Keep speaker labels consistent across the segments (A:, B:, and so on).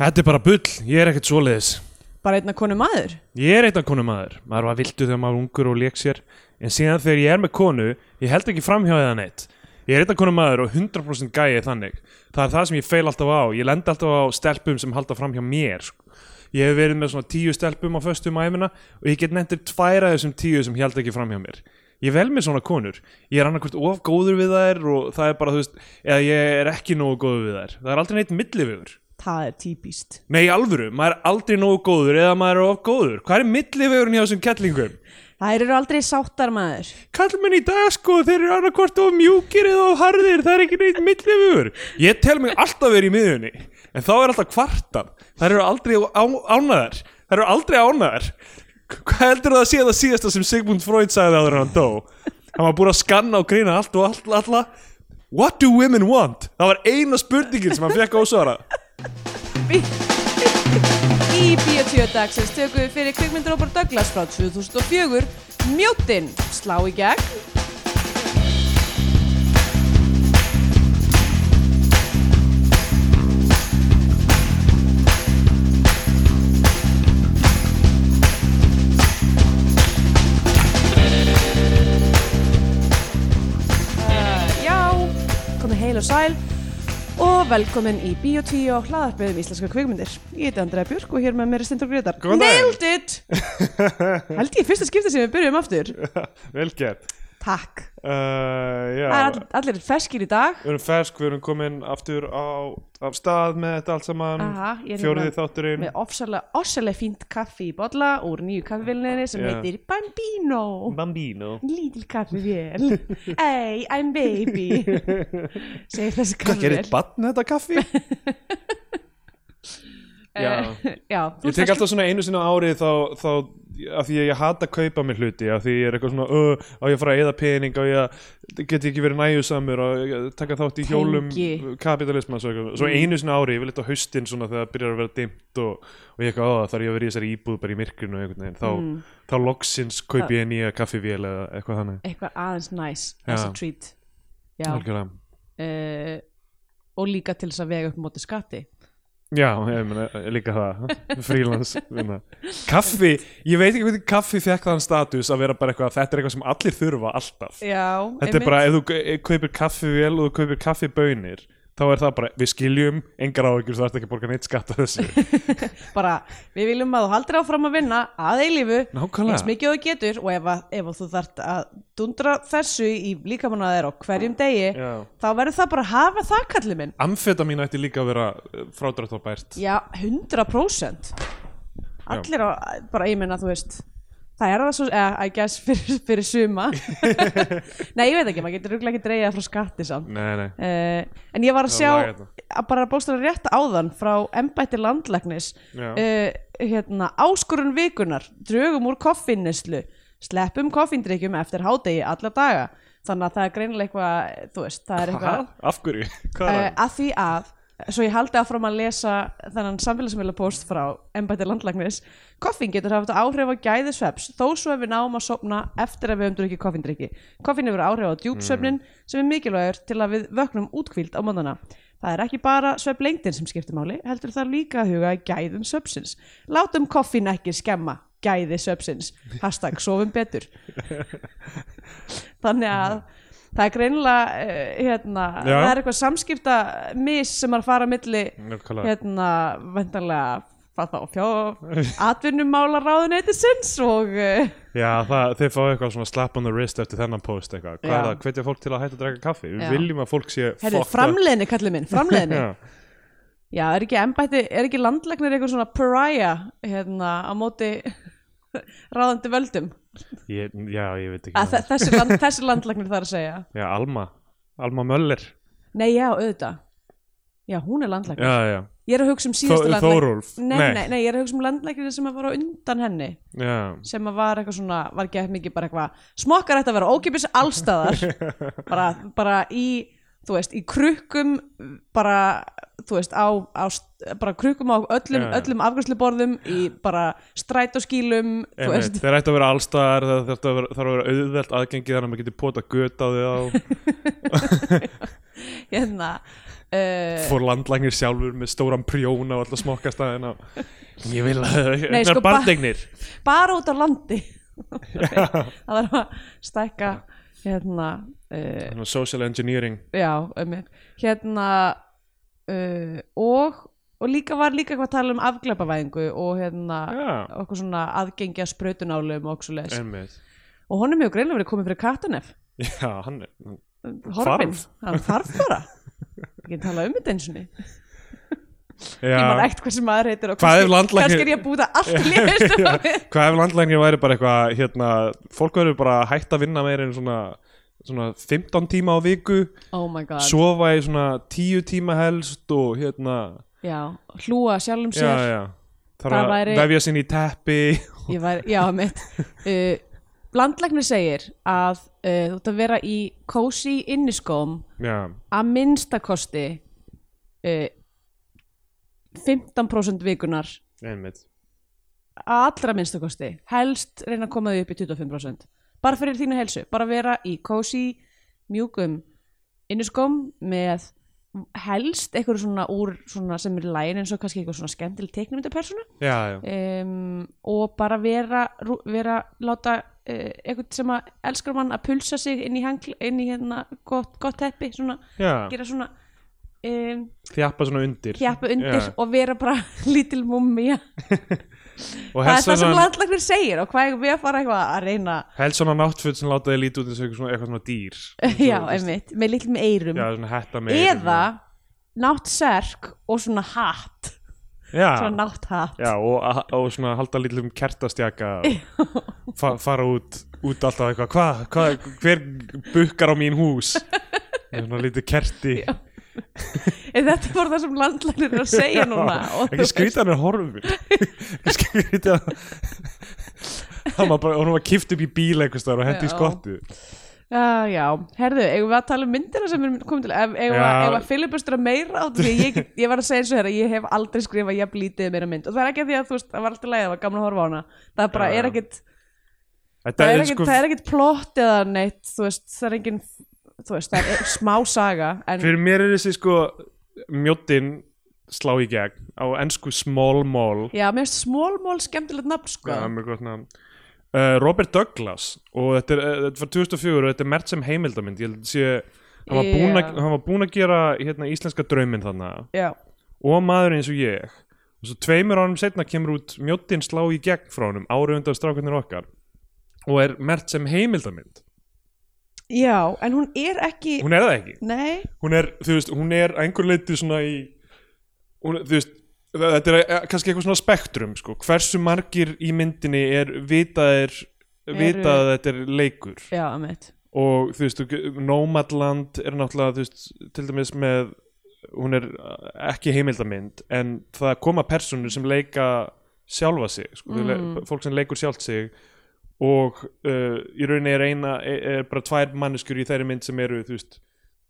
A: Þetta er bara bull, ég er ekkert svoleiðis.
B: Bara einna konu maður?
A: Ég er eitthvað konu maður. Maður var vildu þegar maður var ungur og leik sér. En síðan þegar ég er með konu Ég held ekki framhjá eða neitt. Ég er eitthvað konu maður og 100% gæði þannig. Það er það sem ég feil alltaf á. Ég lend alltaf á stelpum sem halda framhjá mér sko. Ég hef verið með svona tíu stelpum á föstum æfina Og ég get nefndir tværa þessum tíu sem held ekki framhjá mér. Ég vel með svona konur. Ég er annarkvæmt of góður við þær Og það er bara, þú veist Eða ég er ekki nógu góður við þær. Það er aldrei neitt millivegur
B: Það er típist
A: Nei, alvöru, maður er aldrei nógu góður eða maður er of góður. Hvað er millivegurinn hjá þessum kettlingum?
B: Það eru aldrei sáttar maður
A: Kallmenn í dag sko, þeir eru annarkvort of mjúkir eða of harðir, það er ekki neitt millivegur. Ég tel mig alltaf verið í miðunni, en þá er alltaf kvartan. Það eru aldrei ánæðar. Það eru aldrei ánæðar. Hvað heldur það að sé það síðasta sem Sigmund Freud sagði áður en hann dó? Hann var búin að skanna og greina allt og allt, alla. What do women want? Það var eina spurningin sem hann fekk ósvarað.
B: Í Bíotvíu dagsins tökum við fyrir kvikmyndir Robert Douglas frá 2004 Mjóttin, slá í gegn. Uh, Já, komið heil og sæl og velkomin í Bíotvíu og hlaðarpið um íslenska kvikmyndir Ég heiti Andrea Björk og hér með mér er Stendur Gretar
A: Góðan daginn.
B: Nailed it! Held ég fyrsta skipti sem við byrjum aftur
A: Vel gert.
B: Takk.
A: Uh,
B: er all, allir ferskir í dag.
A: Við erum fersk, við erum komin aftur á, af stað með þetta allt saman.
B: Er
A: Fjóriði
B: hérna
A: þátturinn.
B: með ofsalega, ofsalega fínt kaffi í bolla úr nýju kaffivélinni sem
A: Já.
B: heitir Bambino.
A: Bambino.
B: Lítil kaffivél. Hey, I'm baby. Segir þessi
A: Hvað gerir bann þetta kaffi? Já.
B: Eh, Já,
A: Ég tek alltaf svona einu sinna ári þá, þá af því að ég hata að kaupa mér hluti af því ég er eitthvað svona uh, á ég að fara að eða pening á ég að get ekki verið næjusamur og taka þátt í hjólum
B: Tengi.
A: kapitalisma svo, eitthvað. svo einu sinna ári, ég vil eitthvað haustin svona þegar það byrjar að vera dimmt og, og ég eitthvað þarf ég að vera í þessari íbúð bara í myrkrinu og þá,
B: Mm.
A: þá loksins kaupi ég nýja kaffivél eða eitthvað þannig
B: eitthvað aðeins næs as a treat uh, og líka til þess að vega upp móti skatti
A: Já, ég meina, líka það. Frílans Kaffi, ég veit ekki hvernig kaffi fekk þann status að vera bara eitthvað þetta er eitthvað sem allir þurfa alltaf.
B: Já,
A: Þetta er bara, ef þú kaupir kaffi vel og þú kaupir kaffi bönir þá er það bara, við skiljum engar áhyggjur, þú ert ekki að borga neitt skatt af þessu.
B: Bara, við viljum að þú haldir áfram að vinna að eilífu eins mikið og þú getur og ef, að, ef að þú þart að dundra þessu í líkamanna þér á hverjum degi
A: Já.
B: þá verður það bara að hafa það kallið minn.
A: Amfetamin ætti líka að vera frádrætt og bært
B: já, 100% allir á, bara ég meina þú veist það er það svo, eða, I guess fyrir, fyrir suma nei, ég veit ekki, maður getur rúglega ekki dreigja frá skatti samt
A: Nei, nei,
B: uh, en ég var að sjá
A: laga þetta.
B: að bara bókstæða rétt áðan frá embætti landlæknis
A: Já.
B: uh, hérna, áskorun vikunar drögum úr koffinneslu sleppum koffindrykkjum eftir hádegi alla daga þannig að það er greinilega eitthvað þú veist, það er eitthvað
A: Hvað? Af hverju? Hvað
B: uh,
A: er það?
B: að því að svo ég haldi áfram að lesa þennan samfélagsmiðla post frá embætti landlæknis. Koffin getur haft áhrif á gæði sveps þó svo ef við náum að sopna eftir að við höfum drukkið koffindrykki koffin hefur áhrif á djúpsvefnin sem er mikilvægur til að við vöknum útkvíld á móðana það er ekki bara sveflengdin sem skiptir máli heldur það líka að huga gæðum svepsins látum koffin ekki skemma gæði svepsins hashtag sofum betur. Þannig að það er greinilega uh, hérna,
A: Já.
B: það er eitthvað samskipta mis sem er að fara að milli
A: Nákvæmlega.
B: hérna, vendanlega hvað þá, fjó, atvinnumála ráðuneytisins og uh,
A: Já, það, þeir fá eitthvað svona slap on the wrist eftir þennan post eitthvað Hvað
B: Já.
A: er það? Hvetja fólk til að hætta að draka kaffi? Við
B: Já.
A: viljum að fólk sé
B: herri,
A: fucked up.
B: framleiðni kallið minn, framleiðni
A: Já.
B: já, er ekki embætti, er ekki landlæknir eitthvað svona pariah hérna, á móti ráðandi völdum.
A: Ég, já, ég veit ekki
B: að þe- þessi, land, þessi landlæknir þarf að segja.
A: Já, Alma, Alma Möller.
B: Nei, já, auðvitað. Já, hún er
A: já,
B: ég er að hugsa um síðustu
A: Þórólf.
B: Nei, nei, nei, ég er að hugsa um landlæknir sem var á undan henni.
A: Já,
B: sem var eitthvað svona, var eitthvað mikið bara eitthvað smokkar ætti að vera ókipis allstaðar bara, bara í þú veist, í krukkum bara, þú veist, á, á bara krukkum á öllum,
A: Já.
B: öllum afgjörsluborðum í bara strætóskýlum þú
A: einmitt,
B: veist,
A: þeir ættu að vera allstaðar það þarf að vera, vera auðvelt aðgengi þannig að maður getur pota göt á þig á.
B: Hérna uh,
A: fór landlægnir sjálfur með stóran prjón á alltaf smokkastæðina. Ég vil að það
B: sko,
A: er
B: ba-
A: barndegnir
B: bara út á landi. Það þarf að stækka hérna uh,
A: social engineering.
B: já, um, hérna uh, og og líka var líka eitthvað að tala um afglæpavæðingu og hérna
A: já,
B: okkur svona aðgengja sprautunálum og okkur svo
A: einmitt.
B: Og honum hefur greinlega verið komið fyrir Katanef
A: já, hann er
B: horfinn, hann þarf bara. Ekki tala um þetta einsunni
A: já,
B: ég man ekkert hvað sem maður heitir og kannski,
A: landlæknir-
B: er ég að búta allt í liðstofi
A: hvað ef landlægnir væri bara eitthvað hérna, fólk verður bara hægt að vinna meira en svona, svona 15 tíma á viku
B: oh my god,
A: sofa í svona 10 tíma helst og hérna
B: já, hlúa sjálfum
A: já,
B: sér.
A: já. Þarf
B: Það
A: að
B: væri-
A: vefja sinni í teppi.
B: Var, já, mitt uh, landlæknir segir að uh, þú ert að vera í cozy inniskóm
A: já,
B: að minnstakosti uh, 15% vikunar
A: einmitt.
B: Allra minnstakosti helst reyna að koma því upp í 25% bara fyrir þínu helsu, bara vera í cozy mjúkum inniskóm með helst eitthvað svona úr svona sem er lægin eins og kannski eitthvað svona skemmtileg
A: já,
B: um, og bara vera, vera láta uh, eitthvað sem að elskar mann að pulsa sig inn í, hangl, inn í hérna gott, gott teppi svona,
A: já.
B: gera svona um,
A: þjappa svona undir.
B: hjappa undir
A: Já.
B: og vera bara lítil mummi
A: og
B: það er það sem landlagnir segir og hvað eigum við að fara eitthvað að reyna
A: helst svona náttföt sem láta þið lítið út eins og eitthvað svona, eitthvað svona dýr.
B: Já, einmitt, með litlum eirum
A: já, svona hetta með
B: eða náttserk og svona hatt.
A: Já,
B: svona nátthatt
A: já, og, og svona halda lítlum kertastjaka og fa fara út, út alltaf eitthvað. Hvað, hva, hver bukkar á mín hús? Með svona lítið kerti.
B: Já. er þetta bara það sem landlagnir er að segja núna
A: ekki hann er horfin. Ekki skrýta hann. Var bara, hún var kift upp í bíl eitthvað og hendi í skottu
B: Já, já, herðu, eigum við að tala um myndina sem er komið til, eigum við að- að filibustra meira át því? Ég, ég var að segja eins og þeirra, ég hef aldrei skrifað jafn lítið meira mynd. Og það er ekki af því að þú veist, það var alltaf leið, það var gaman að horfa á hana. Það bara,
A: Já,
B: er ekkit það er ekkit,
A: sko
B: er plott eða neitt, þú veist, það er engin þú veist, það er smá saga en,
A: fyrir mér er þessi sko mjóttin slá í gegn á ennsku small mall.
B: Já, mér finnst smólmól skemmtilegt nafn, sko.
A: Já, mjög gott nafn. Uh, Robert Douglas og þetta er, uh, þetta var 2004 og þetta er mert sem heimildamind ég sé hann var búinn að, hann var búinn að gera hérna, íslenska drauminn þannig
B: já,
A: og maður eins og ég. Og svo tveimur árum setna kemur út mjóttin slá í gegn frá honum árið undan strákarnir okkar. Og er mert sem heimildamind
B: já, en hún er ekki
A: hún er það ekki?
B: Nei,
A: hún er, þú veist, hún er að einhver leiti svona í hún, þú veist, þetta er eh, kannski eitthvað svona spektrum, sko, hversu margir í myndinni er vitaðir vitað að þetta er leikur?
B: Já, mitt
A: og þú veist, Nomadland er náttúrulega, þú veist, til dæmis með hún er eh, ekki heimildamynd en það koma personur sem leika sjálfa sig sko, mm. fólk sem leikur sjálft sig og uh, í rauninni er eina er, er bara tvær manneskjur í þeirri mynd sem eru, þú veist,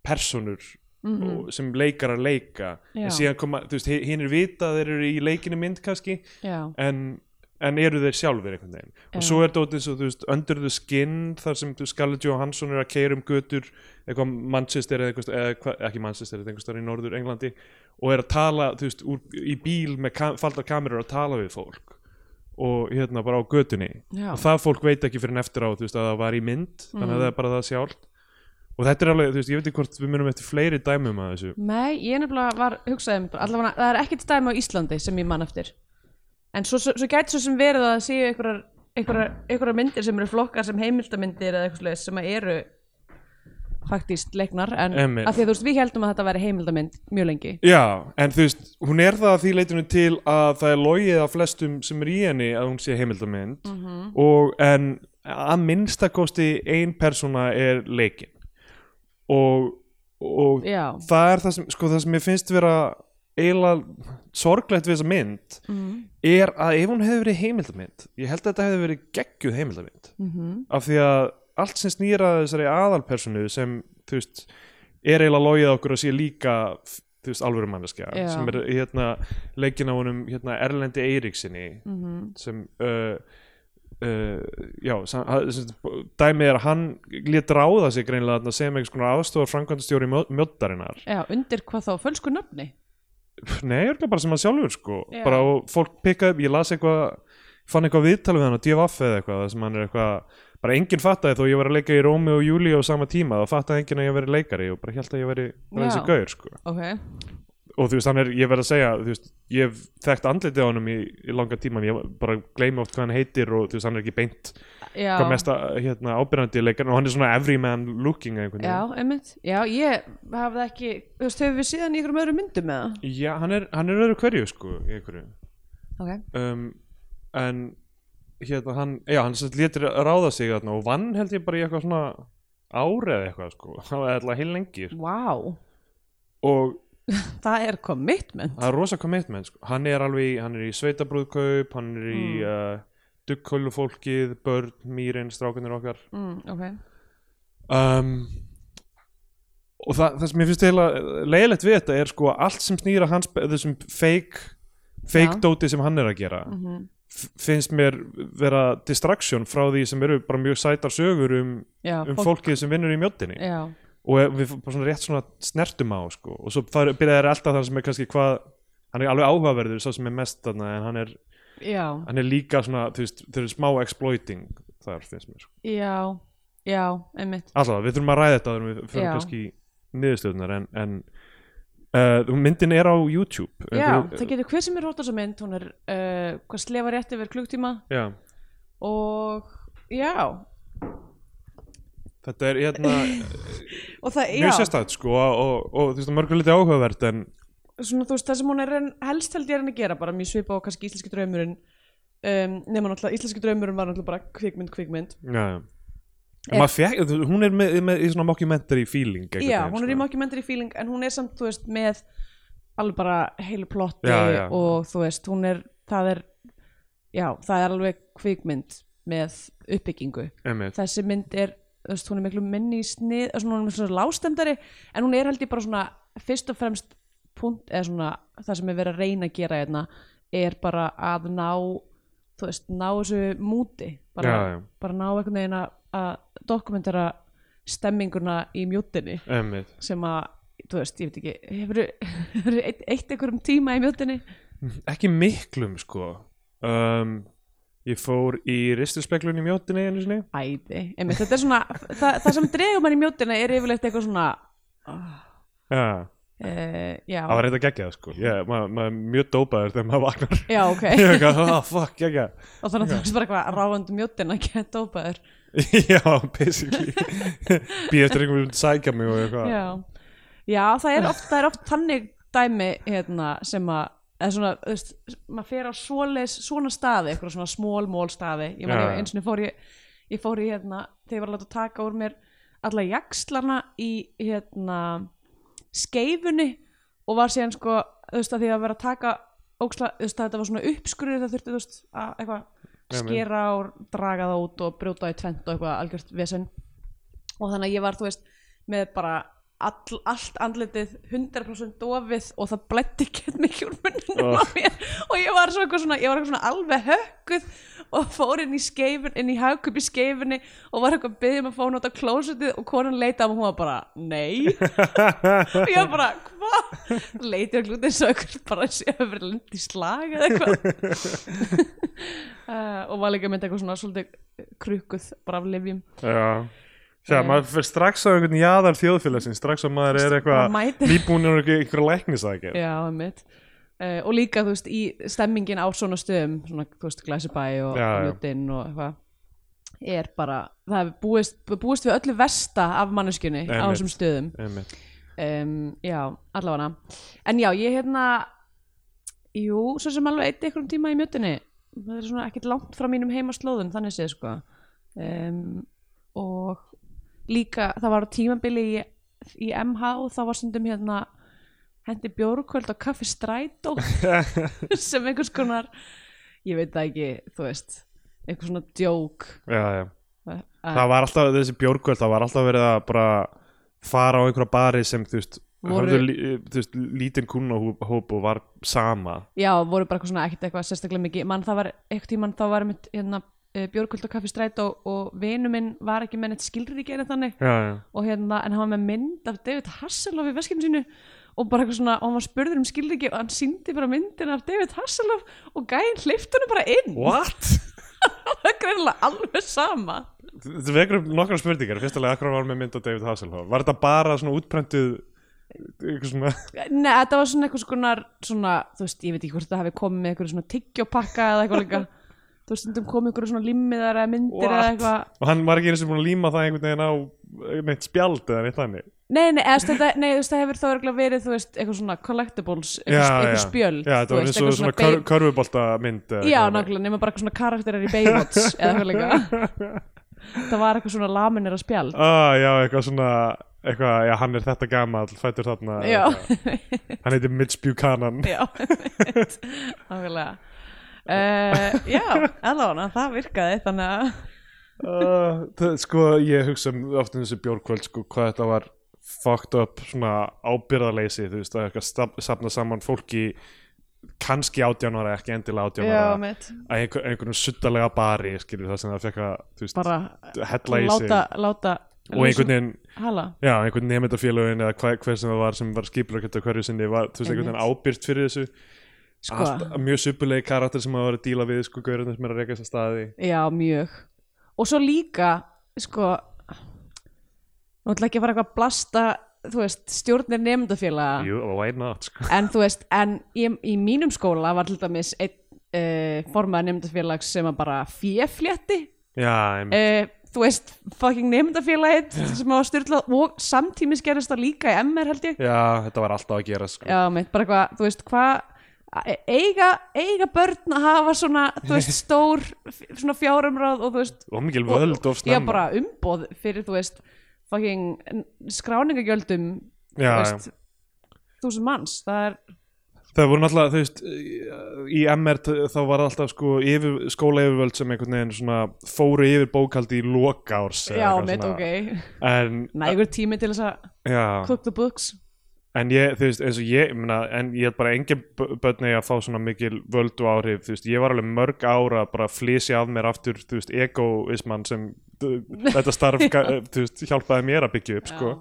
A: personur og, sem leikar að leika.
B: Já.
A: en síðan koma, þú veist, hinn er vita að þeir eru í leikinni mynd kannski en, en eru þeir sjálfur einhvern veginn. Og svo er þetta eins og þú veist Under the Skin þar sem Scarlett Johansson er að keira um götur eitthvað Manchester eða, eitthvað, eða ekki Manchester eða einhvers staðar í norður Englandi og er að tala þú veist úr, í bíl með kam, faldar kamerur að tala við fólk og hérna bara á götunni.
B: Já.
A: og það fólk veit ekki fyrir en eftir á þú veist að það var í mynd þannig
B: Mm.
A: að það er bara það sjálft. Og þetta er alveg, þú veist, ég veit ekki hvort við munum eftir fleiri dæmum að þessu.
B: Nei, ég nefnilega var hugsaði um allavega, það er ekkert dæmi á Íslandi sem ég man eftir. En svo, svo, svo gæti svo sem verið að séu einhverjar, myndir sem eru flokkar sem heimildamindir eða eitthvað sem eru faktist leiknar en
A: Einmitt.
B: af því að þú veist við heldum að þetta væri heimildamind mjög lengi
A: Já, en þú veist, hún er það að því leitinu til að það er logið af flestum sem er í henni að hún sé heimildamynd
B: Mhm.
A: og en að minnstakosti ein persóna er leikin og, og það er það sem, sko það sem ég finnst vera eiginlega sorglegt við þessa mynd
B: Mhm.
A: er að ef hún hefði verið heimildamynd ég held að þetta hefði verið geggjuð heimildamynd
B: Mhm.
A: af því að allt sem snýra þessari aðalpersonu sem þú veist er eiginlega logið okkur að sé líka þú veist alvöru manneskja
B: Já.
A: sem er hérna leikin á honum hérna Erlendi Eiríksinni
B: Mhm.
A: sem uh, uh, já, að- dæmið er að hann lét ráða sig greinilega þarna sem einhvers konar aðstofar framkvæmdastjóri mjóttarinnar
B: já, undir hvað þá, fölsku nöfni
A: Nei, örgulega bara sem hann sjálfur sko
B: Já.
A: bara fólk pikkaði upp, ég las eitthvað fann eitthvað viðtal við hann á DFF eða eitthvað sem hann er eitthvað, bara enginn fattaði þó ég var að leika í Rómi og Júli á sama tíma þá fattaði enginn að ég veri leikari og bara held að ég veri bara þessi gaur sko.
B: Ok,
A: og þú veist, hann er, ég verð að segja þú veist, ég hef þekkt andlitið á honum í, í langa tíma ég bara gleymi oft hvað hann heitir og þú veist, hann er ekki beint
B: já.
A: hvað mest að, hérna, ábyrjandi leikar og hann er svona everyman looking einhvern
B: já, einmitt, já, ég hafði ekki þú veist, hefur við síðan í einhverjum öðrum myndum með það
A: Já, hann er, hann er öðru hverju sko í einhverju.
B: Ok,
A: um, en hérna hann, já, hann sem létir ráða sig þarna og vann held ég bara í eitthvað svona árið eitthvað sko það var alltaf heil lengi sko.
B: wow
A: og
B: það er commitment
A: það er rosa commitment sko. hann er alveg, í- hann er í sveitabrúðkaup hann er í mm. uh, duggkólufólkið, börn, mýrin, strákunir okkar
B: mm, ok,
A: um, og það, það sem ég finnst heila leiðilegt við þetta er sko allt sem snýra hans þessum fake fake
B: Já.
A: dóti sem hann er að gera
B: mhm
A: f- finnst mér vera distraction frá því sem eru bara mjög sætar sögur um,
B: já,
A: um fólkið sem vinnur í mjóttinni
B: já,
A: og við bara svona rétt svona snertum á sko. og svo far- byrjaði þær alltaf þann sem er kannski hvað hann er alveg áhugaverður svo sem er mest þarna en hann er, hann er líka svona þú veist, þau eru smá exploiting þar finnst mér sko.
B: já já, einmitt.
A: Alltaf, við þurfum að ræða þetta þegar við fyrir kannski niðurstöðunar en, en uh, myndin er á YouTube.
B: Já,
A: Einhver-
B: það getur hver sem er rótt á þessa mynd hún er, uh, hvað slefa rétt yfir klukktíma
A: já,
B: og já.
A: Þetta er hérna
B: og það, já,
A: mjög sérstætt sko og, og, þú veist, mörgur liti áhugavert en
B: svona þú veist, það sem hún er en- helst held ég er henni að gera, bara mjög svipa á kannski íslenski draumurinn um, nema náttúrulega, íslenski draumurinn var náttúrulega bara kvikmynd, kvikmynd.
A: Já, já.
B: Er-
A: þú- hún er með, með í svona mockumentary feeling
B: já, hún er í
A: sko.
B: mockumentary feeling en hún er samt, þú veist, með alveg bara heilu plotti
A: Já, já.
B: og þú veist, hún er, það er já, það er alveg kvikmynd með uppbyggingu
A: Einmitt.
B: þessi mynd er, þú veist, hún er miklu minni í snið, svona, hún er svona lástemdari en hún er held ég bara svona fyrst og fremst punt, eða svona það sem er verið að reyna að gera hérna er bara að ná þú veist, ná þessu múti bara, bara ná einhvern veginn að- dokumentera stemminguna í
A: Einmitt.
B: sem að, þú veist, ég veit ekki hefur eitt, eitt einhverjum tíma í mjútinni
A: ekki miklum sko. Um, ég fór í ristuspeglun í mjótinni einu sinni.
B: Æði, einmitt, þetta er svona það, það sem dregur mann í mjútinni er yfirleitt eitthvað svona uh,
A: já,
B: já,
A: það var reynd að gegja það sko. Ég, maður, maður er mjög dópaður þegar maður vaknar.
B: Já, ok.
A: Oh fuck,
B: og þannig að það er bara eitthvað ráðandi mjótin að geta ópaður
A: já, basically býð eftir einhvern veginn sækja mig og eitthvað
B: já. já, það er oft, það er oft tannig dæmi hérna sem að eða svona, þú veist, maður fer á svoleis, svona staði, eitthvað svona small mall staði ég
A: já.
B: eins og fór ég ég fór í hérna, þegar ég var að láta taka úr mér alla jaxlana í hérna skeifunni og var síðan sko, þú veist að því að vera að taka óksla, þú veist að þetta var svona uppskurður það þurfti, þú veist, að eitthvað. Skera og draga það út og brjóta það í tvent og eitthvað algjört vesen. Og þannig að ég var, þú veist, með bara all, allt andlitið 100% dofið og það blætti ekki mikið úr munnum á
A: Oh.
B: mér. Og ég var svo svona, ég var svona alveg högguð og fór inn í skeifun inn í hagkup í skeifunni og var eitthvað að byggja um að fá hún át á klósetið og konan leita á mig og hún var bara, nei. Og ég var bara, hvað? leiti á glútið svo eitthvað bara sé að vera lind í slag eða eitthvað. Uh, og var líka mynd eitthvað svona svolítið krukkuð bara af livjum
A: já. Sjá,
B: Eh.
A: maður fyrir strax á einhvern jaðar þjóðfélagsins strax að maður er eitthvað nýbúinur og eitthvað læknisaðgerð
B: Já, mitt uh, og líka, þú veist, í stemmingin á svona stöðum, svona, þú veist, glæsibæ og ljútin og eitthvað er bara, það er búist, búist við öllu versta af manneskjunni á þessum stöðum. um, já, allavega. En já, ég hérna jú, svo sem alveg eitt einhverjum tíma í mjötinni það er svona ekkert langt frá mínum heimaslóðum þannig séð sko. Um, og líka það var tímabili í, í MH og þá var stundum hérna hendi bjórkvöld á kaffi strætó sem einhvers konar ég veit það ekki, þú veist einhvers svona djók.
A: Já, já.
B: Uh,
A: það var alltaf, þessi bjórkvöld, það var alltaf verið að bara fara á einhverja bari sem, þú veist,
B: Voru-
A: hafðu þú veist, lítinn kunnahóp og var sama.
B: Já, voru bara eitthvað svona ekkert eitthvað sérstaklega mikið. Mann það var eitthvað tímann þá var einmitt hérna uh, Björgvöld og Kaffi Strætó og vinu minn var ekki með neitt skilríki eða þannig.
A: Já, já.
B: og hérna, en hann var með mynd af David Hasselhoff í veskinu sínu og bara eitthvað svona, og hann spurður um skilríki og hann síndi bara myndina af David Hasselhoff og hleypti hann bara inn.
A: What?
B: það er greinilega alveg sama.
A: Þetta vekur upp nokkra spurningar. Fyrstulega, akkur var með mynd á David Hasselhoff? Var þetta bara svona útprentuð eitthvað svona
B: Nei, þetta var svona eitthvað svona, svona þú veist, ég veit ekki hvort þetta hafi komið með eitthvað svona tyggjopakka eða eitthvað líka. Þú veist, stundum komið eitthvað svona limmiðar eða myndir eða
A: What?
B: eitthvað.
A: Og hann var ekki eins og búin að líma það einhvern veginn á neitt spjald eða neitt þannig
B: Nei, nei, eða, þetta, nei, þú veist, það hefur þá örugglega verið, þú veist, eitthvað svona collectibles, eitthvað, eitthvað spjöld
A: Já,
B: þú
A: var eins og svona
B: beig-
A: körfubolta mynd
B: Já, nákvæmlega, nema bara eitthvað svona karakterar í Baywatch eða eitthvað líka. Það var eitthvað svona laminir að spjald.
A: Ah, Já, eitthvað svona eitthvað, já, hann er þetta gamall, fættur þarna
B: Já.
A: Hann heitir Mitch Buchanan.
B: Já, nákvæmlega. Uh, Já, allavega, það virkaði, þannig að
A: uh, það, Sko, ég hugsa um oft um þessi bjórkvöld, sko, hvað þetta var fucked up, svona ábyrðarleysi þú veist, að eitthvað staf- safna saman fólki kannski átján ára, ekki endilega átján
B: Já,
A: ára
B: mitt,
A: að einhver, einhverjum suttalega bari skilur það sem það fekk að þú veist, hella í sig. og einhvern veginn, já, einhvern nefndafélögin eða hver, hver sem það var sem var skipulagt á hverju sinni var, þú veist, einhvern veginn ábyrgt fyrir þessu.
B: Sko.
A: Allt, mjög suppulegi karakter sem að vera að díla við sko, gaurinn sem er að reyka þess að staði.
B: Já, mjög. Og svo líka, sko Nú ætla ekki að fara eitthvað að blasta veist, stjórnir nefndafélaga
A: Jú, why not, sko.
B: En þú veist, en í, í mínum skóla var til dæmis einn uh, formaður nefndafélags sem að bara fjeflétti
A: Já, em,
B: uh, Þú veist, fucking nefndafélagið sem var styrlað og samtímis gerist það líka í MR held ég.
A: Já, þetta var alltaf að gera sko.
B: Já, mitt, bara eitthvað, þú veist, hvað eiga, eiga börn að hafa svona, þú veist, stór svona fjárumráð og þú veist
A: og mikil
B: og-
A: völd of
B: Já,
A: snemma.
B: bara umboð fyrir, þú veist skráningagjöldum þúsund manns, það er
A: það voru náttúrulega, þú veist í MR þá var alltaf sko yfir, skóla yfirvöld sem einhvern veginn svona fóru yfir bókaldi í lokárs eða
B: já, mitt, ok. Nægur tími til þess að cook the books
A: en ég, þú veist, eins og ég, meina, en ég held bara engin börn að fá svona mikil völd og áhrif, þú veist, ég var alveg mörg ára bara að flysja af mér aftur, þú veist, egoismann sem þetta starf, þú veist, hjálpaði mér að byggja upp, sko,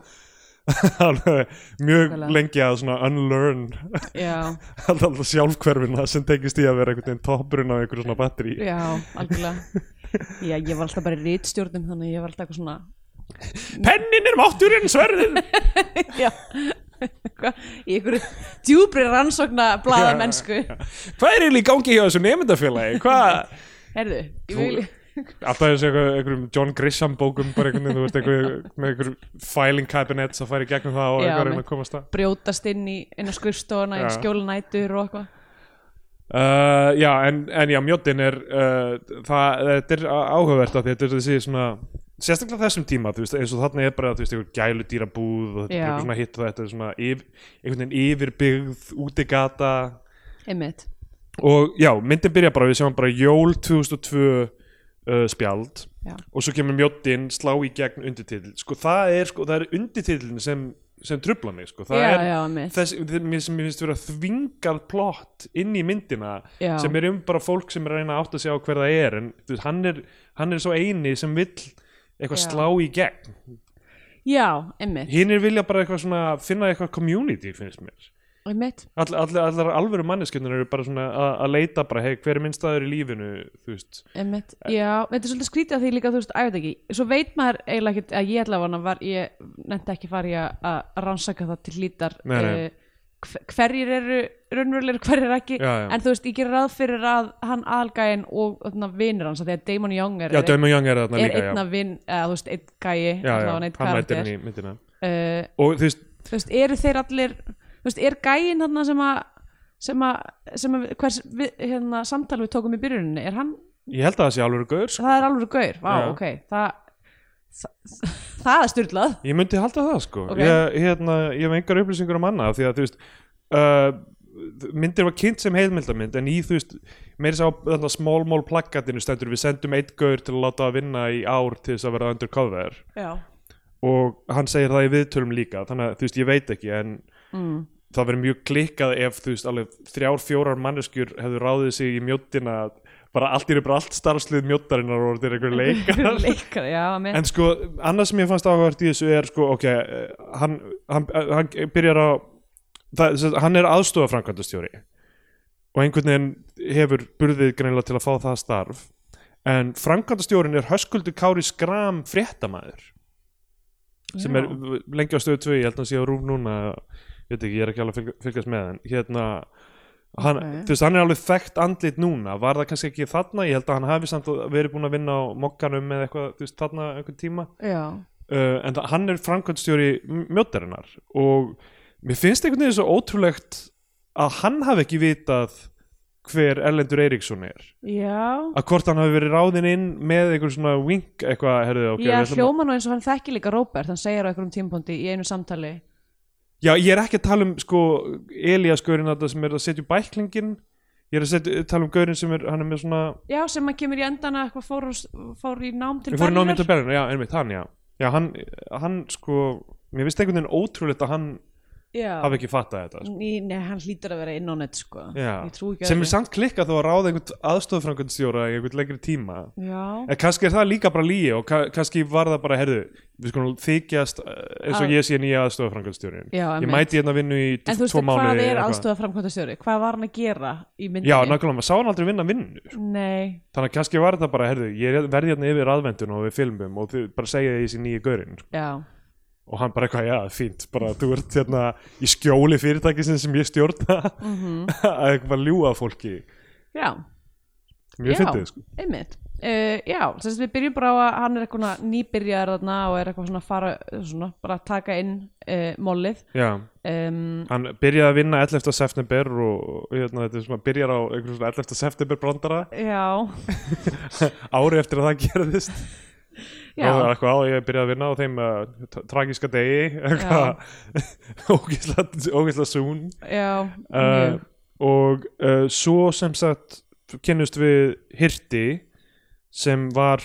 A: mjög
B: Nákvæmlega.
A: lengi að svona unlearn alltaf sjálfhverfina sem tengist í að vera einhvern veginn toppurinn á einhverju svona batteri
B: já, algjörlega. Já, ég var alltaf bara í rítstjórnum þannig ég var alltaf eitthvað svona
A: pennin er mátturinn sverðin!
B: Já í einhverju djúbri rannsókna blaða mennsku
A: hvað er eiginlega í gangi hjá þessu nefndafélagi hvað
B: heyrðu, ég vil
A: alltaf þessu einhver, einhverjum John Grisham bókum bara einhvern veginn, þú veist, einhver, með einhver filing cabinets að í gegnum það og
B: Já,
A: einhver reyna
B: mitt.
A: að komast það
B: brjótast inn í, inn á skrifstofuna í
A: Já.
B: skjólanætur og eitthvað
A: uh, já, en, en já, mjóttin er uh, það, þetta er áhugavert að þetta er þessi svona sérstaklega þessum tíma, veist, eins og þarna er bara veist, einhver gælu dýrabúð og þetta er bara svona hitt og þetta er svona yf, einhvern veginn yfirbyggð útigata
B: einmitt,
A: og já, myndin byrja bara, við sjáum bara jól 2002 uh, spjald.
B: Já,
A: og svo kemur mjóttin slá í gegn undirtitil. Sko það er, sko, er undirtitilin sem, sem trubla mig sko. það
B: já,
A: er
B: já,
A: þess, sem mér finnst vera þvingað plott inn í myndina sem er um bara fólk sem er að reyna að átta sig á hver það er. En veist, hann, er, hann er svo eini sem vill eitthvað slá í gegn.
B: Já, einmitt,
A: hinn er vilja bara eitthvað svona finna eitthvað community finnst mér.
B: Einmitt.
A: All, all, allar alvöru manneskjöndar eru bara svona að leita bara hey, hver er minn staður í lífinu þú veist.
B: Einmitt, já, þetta er svolítið skrítið að því líka, þú veist, æfði ekki svo veit maður eiginlega ekkert, að ég að var, ég nefndi ekki fara í að rannsaka það til hlítar
A: Nei, nei.
B: hver- hverjir eru raunverulegir, hverjir ekki
A: Já, já.
B: en þú veist, ég gerir ráð fyrir að hann aðalgæin og vinur hans, að Damon Young er,
A: já, Dömmu Young er
B: er
A: líka já.
B: einna vin, eða þú veist, einn gæi einn
A: hann mætir inn í myndina
B: uh,
A: og þú veist,
B: þú veist, eru þeir allir þú veist, er gæin þarna sem að sem að, sem að hvers við, hérna, samtal við tókum í byrjuninni, er hann
A: ég held að það sé alveg gaur sko.
B: það er alveg gaur, vá, ok það, það, það er styrlað
A: Ég myndi halda það sko
B: Ok.
A: ég, hérna, ég hef engar upplýsingur um annað því að þú veist uh, myndir var kynnt sem heilmildamynd en í þú veist meira sá þarna small mall plakatinu stendur við sendum eitt gaur til að láta að vinna í ár til þess að vera undercover
B: já,
A: og hann segir það í viðtölum líka þannig að þú veist ég veit ekki en
B: mm.
A: það verður mjög klikkað ef þú veist alveg þrjár fjórar manneskjur hefðu ráðið sig í mjóttina að bara allt í er bara allt starfslið mjóttarinnar og þetta er einhver leikar
B: leikar, já,
A: En sko, annað sem ég fannst áhugavert í þessu er sko, ok, eh, hann, hann, hann byrjar á, það, hann er aðstofa framkvæmdastjóri og einhvern veginn hefur burðið greinilega til að fá það starf. En framkvæmdastjórin er Höskuldur Kári Skram fréttamaður sem er lengi á stöðu 2, ég held að hann sé á rúf núna ég ekki, ég er ekki alveg að fylg- fylgjast með en hérna hann,
B: Ok.
A: þú veist, hann er alveg þekkt andlit núna. Var það kannski ekki þarna, ég held að hann hafi samt verið búin að vinna á mokkanum eða eitthvað, þú veist, þarna einhvern tíma.
B: Já,
A: uh, en það, hann er framkvæmdstjóri mjóttarinnar og mér finnst einhvern veginn svo ótrúlegt að hann hafi ekki vitað hver Erlendur Eiríksson er.
B: Já.
A: Að hvort hann hafi verið ráðinn inn með einhver svona wink eitthvað, herðu, ok
B: já,
A: við ætlum að-
B: hljóma nú eins og hann þekki líka Róbert. Hann segir á einhverjum tímpóndi í einu samtali
A: Já, ég er ekki að tala um sko Elías Gaurin þetta sem er að setja bæklingin ég er að setja, tala um Gaurin sem er hann er með svona,
B: já, sem hann kemur í endana eitthvað fór, fór í nám til
A: við fórum námið
B: Berlínar.
A: til Berlin já, einmitt, hann, já, já hann, hann sko, mér finnst einhvern veginn ótrúlegt að hann hafi ekki fattað þetta sko.
B: Í, nei, hann hlýtur að vera inn á net sko.
A: Sem er samt klikkað þó að ráða einhvern aðstofnframkvæmdstjóra í einhvern lengri tíma.
B: Já,
A: en kannski er það líka bara líi og ka kannski var það bara, herðu við skulum þykjast eh, eins og
B: Að-
A: ég sé nýja aðstofnframkvæmdstjórin
B: Já,
A: ég mæti hérna vinnu í
B: en þú veist
A: tvo
B: hvað er framkvæmtastjóri hvað var hann að gera í myndinni?
A: Já, nákvæmlega, maður sá hann aldrei vinna vinnu sko. þannig að kannski var þetta bara, herðu, ég verði hérna yfir aðvendun og við filmum og bara segja því þessi nýju gaurinn sko.
B: já,
A: og hann bara eitthvað, já, fínt, bara þú ert hérna í skjóli fyrirtækisins sem ég stjórna.
B: Mhm.
A: Að eitthvað að fólki.
B: Já,
A: mjög
B: Já.
A: fyndið, sko.
B: einmitt. Uh, já, þess að við byrjum bara á að hann er eitthvað nýbyrjar þarna og er eitthvað svona að fara svona, bara að taka inn uh, mollið.
A: Já,
B: um,
A: hann byrjaði að vinna 11. september og hérna, þetta er svona, byrjar á einhverjum svona 11. september brandara.
B: Já,
A: ári eftir að það gerðist og eitthvað ég byrjaði að vinna á þeim uh, tra- tragíska degi. Ógislega soon.
B: Já
A: uh, og uh, svo sem sagt kynnust við Hirti sem var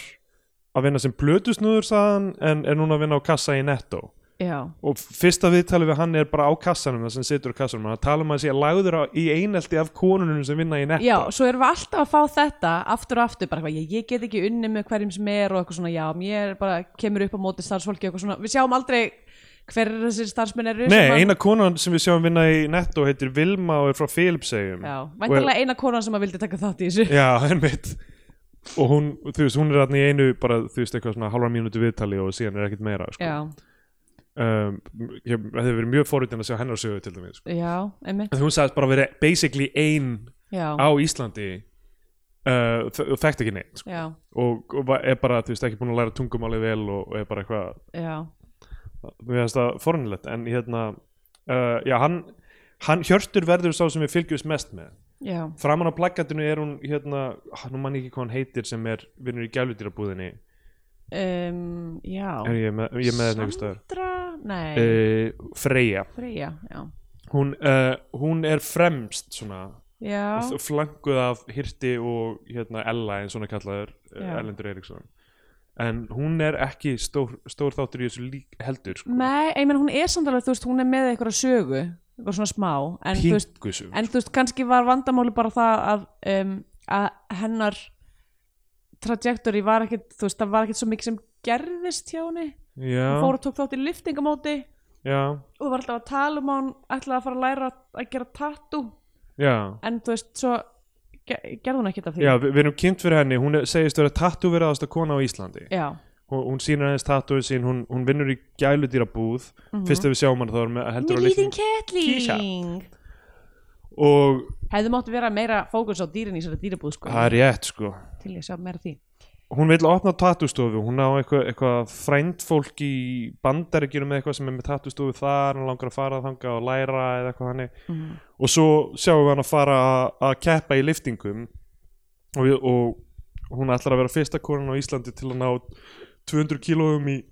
A: að vinna sem blötusnúður saðan en er núna að vinna á kassa í Netto
B: já,
A: og fyrsta viðtalið við hann er bara á kassanum það sem situr á kassanum, hann tala um að hann sé lagður á, í einelti af konunum sem vinna í Netto
B: já, svo erum við alltaf að fá þetta aftur og aftur, bara eitthvað, ég, ég get ekki unni með hverjum sem er og eitthvað svona, já, mér bara kemur upp á móti starfsfólki og eitthvað svona, við sjáum aldrei hver þessir starfsmenn eru
A: Nei,
B: að-
A: eina konan sem við sjáum vinna í Netto heitir Vilma og er frá Philipsegjum
B: já, væntanlega eina konan sem að vildi taka þátt í þessu.
A: Já, einmitt. Og hún, þú veist, hún er þarna í einu bara, þú veist, eitthvað svona halva mínútu viðtali og síðan er ekkert meira, sko.
B: Já,
A: um, ég, hefur verið mjög forritin að sjá hennar sögu til dæmis sko. en hún sagðist bara verið basically ein
B: já,
A: á Íslandi uh, og þekkt ekki neitt sko. og, og er bara, þú veist, ekki búin að læra tungumáli vel og, og er bara eitthvað við finnst það fornilegt en hérna, uh, já, hann, hann Hjörtur verður sá sem við fylgjumst mest með.
B: Já,
A: framan á plakatinu er hún hérna, nú mann ekki hvað hann heitir sem er vinnur í gæludýrabúðinni
B: um, já.
A: Er ég með, ég með þetta einhvers staðar?
B: Sandra, nei,
A: uh, Freyja.
B: Freyja, já.
A: Hún, uh, hún er fremst svona
B: já,
A: f- flankuð af Hirti og hérna Ella hún er kallaður uh,
B: Já.
A: Erlendur Eiríksson. En hún er ekki stór, stór þáttur í þessu lík heldur sko.
B: nei, ég menn hún er samt alveg, þú veist, hún er með eitthvað sögu, eitthvað svona smá en þú veist,
A: Pingusu
B: en þú veist, kannski var vandamáli bara það að, um, að hennar trajectory var ekkit, þú veist, það var ekkit svo mikið sem gerðist hjá henni. Hún fór og tók þátt í liftingamóti
A: já,
B: og var alltaf að tala um að hún ætlaði að fara að læra að gera tattoo.
A: Já.
B: En þú veist, svo ge gerði hún ekkit af því.
A: Já, við, við erum kynnt fyrir henni, hún er, segist vera tattúveraðasta kona á Íslandi.
B: Já,
A: hún, hún sýnir aðeins tattúið sín, hún, hún vinnur í gæludýrabúð.
B: Mhm.
A: fyrst ef við sjáum hann þá er með heldur
B: líðin
A: litlu
B: kettling
A: og
B: hefði mátt vera meira fókus á dýrin í sér dýrabúð sko,
A: það er rétt sko.
B: Til ég að sjá meira af því.
A: Hún vil opna tattústofu, hún á eitthvað, eitthvað frændfólk í bandaríkjunum með eitthvað sem er með tattústofu þar hann langar að fara þanga og læra eða eitthvað hannig
B: Mhm.
A: og svo sjáum við hann að fara að- að keppa í liftingum og, og hún ætlar að vera fyrsta konan á Íslandi til að ná 200 kílóum í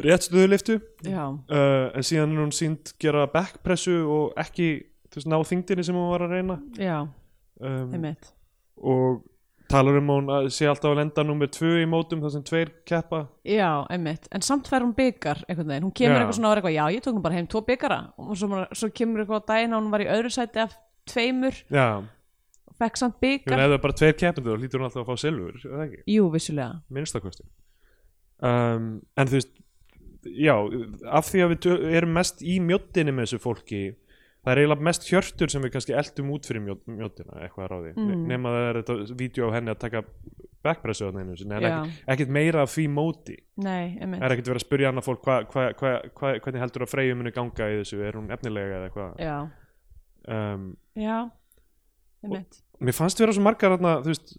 A: réttstöðuliftu uh, en síðan er hún sínd gera backpressu og ekki veist, ná þingdinni sem hún var að reyna.
B: Já,
A: um,
B: einmitt.
A: og talar um hún að sé alltaf að lenda nummer tvö í mótum þar sem tveir keppa.
B: Já, einmitt, en samt fær hún byggar einhvern veginn, hún kemur
A: Já.
B: eitthvað svona og er eitthvað, já, ég tók nú bara heim tvo byggara og svo, svo kemur eitthvað á daginn að hún var í öðru sæti af tveimur,
A: já,
B: fekk samt byggar
A: ef það er bara tveir keppendur þá hlýtur hún alltaf að fá silfur
B: jú, vissulega.
A: Minnstakosti um, en þú veist já, af því að við erum mest í mjóttinni með þessu fólki það er eiginlega mest hjörtur sem við kannski eldum út fyrir mjót, mjóttina, eitthvað að ráði
B: Mm.
A: nema það er þetta vídeo á henni að taka backpressu á henni en ekki, ekkert meira af því móti.
B: Nei,
A: er ekkert verið að spyrja annað fólk hva, hva, hva, hva, hvernig heldur að Freyju muni ganga í þessu, er hún efnilega eða eitthvað?
B: Já,
A: um,
B: já, einmitt.
A: mér fannst vera svo margar þarna, þú veist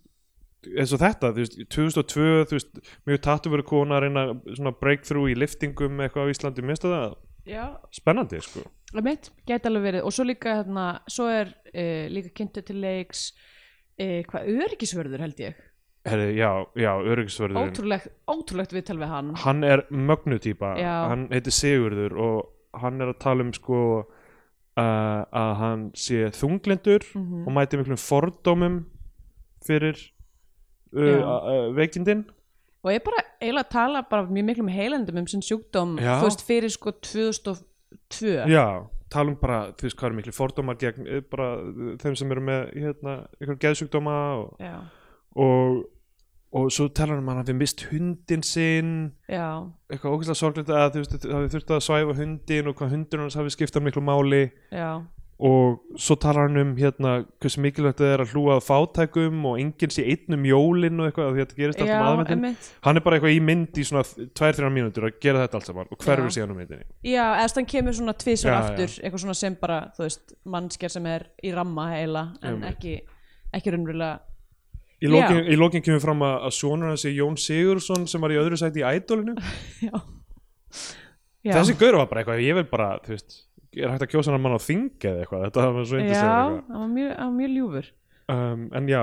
A: eins og þetta, þú veist, 2002 þú veist, mjög tattu verið kona að reyna svona breakthrough í liftingum eitthvað á Íslandi, minnst það
B: já,
A: spennandi, sko.
B: Einmitt, gæti alveg verið. Og svo líka hérna, svo er uh, líka kynntu til leiks uh, hvað, öryggisvörður held ég.
A: Herri, já, já, öryggisvörðurinn.
B: Ótrúlegt, ótrúlegt viðtal við hann.
A: Hann er mögnutýpa. Hann heitir Sigurður og hann er að tala um sko uh, að hann sé þunglindur
B: Mhm.
A: og mæti miklum fordómum fyrir uh, uh, veikindin
B: og ég bara eiginlega tala bara mjög miklu um heilendum um sinn sjúkdóm
A: Já.
B: þú veist fyrir sko 2002
A: já, tala um bara, þú veist hvað er miklu fordómar gegn eh, bara eh, þeim sem eru með hérna, ykkur geðsjúkdóma og,
B: já,
A: og, og svo talar hann um að hafi mist hundin sinn.
B: Já,
A: eitthvað ógæslega sorglegt að þú veist, hafi þurft að svæfa hundin og hvað hundin hans hafi skiptað miklu máli.
B: Já,
A: og svo talar hann um hérna hversu mikilvægt það er að hlúa að fátækum og enginn sé einn um jólin og eitthvað að þetta gerist allt
B: já,
A: um aðvendin hann er bara eitthvað í mynd í svona 2-3 mínútur að gera þetta allt saman og hverfur
B: Já.
A: síðan um myndinni.
B: Já, eða þann kemur svona
A: Já,
B: aftur eitthvað svona sem bara, þú veist, mannskjar sem er í ramma heila en
A: Einmitt.
B: ekki, ekki raunverulega
A: í lokin, í lokin kemur fram að, sonur hans er Jón Sigursson sem var í öðru sæti í ædolinu.
B: Já, já.
A: þessi gaur var bara eitthvað ég vil bara, þú veist er hægt að kjósa hann mann á þing eða eitthvað? Þetta var svo
B: já,
A: indislega
B: hann var mjög, hann var mjög ljúfur.
A: Um, en já,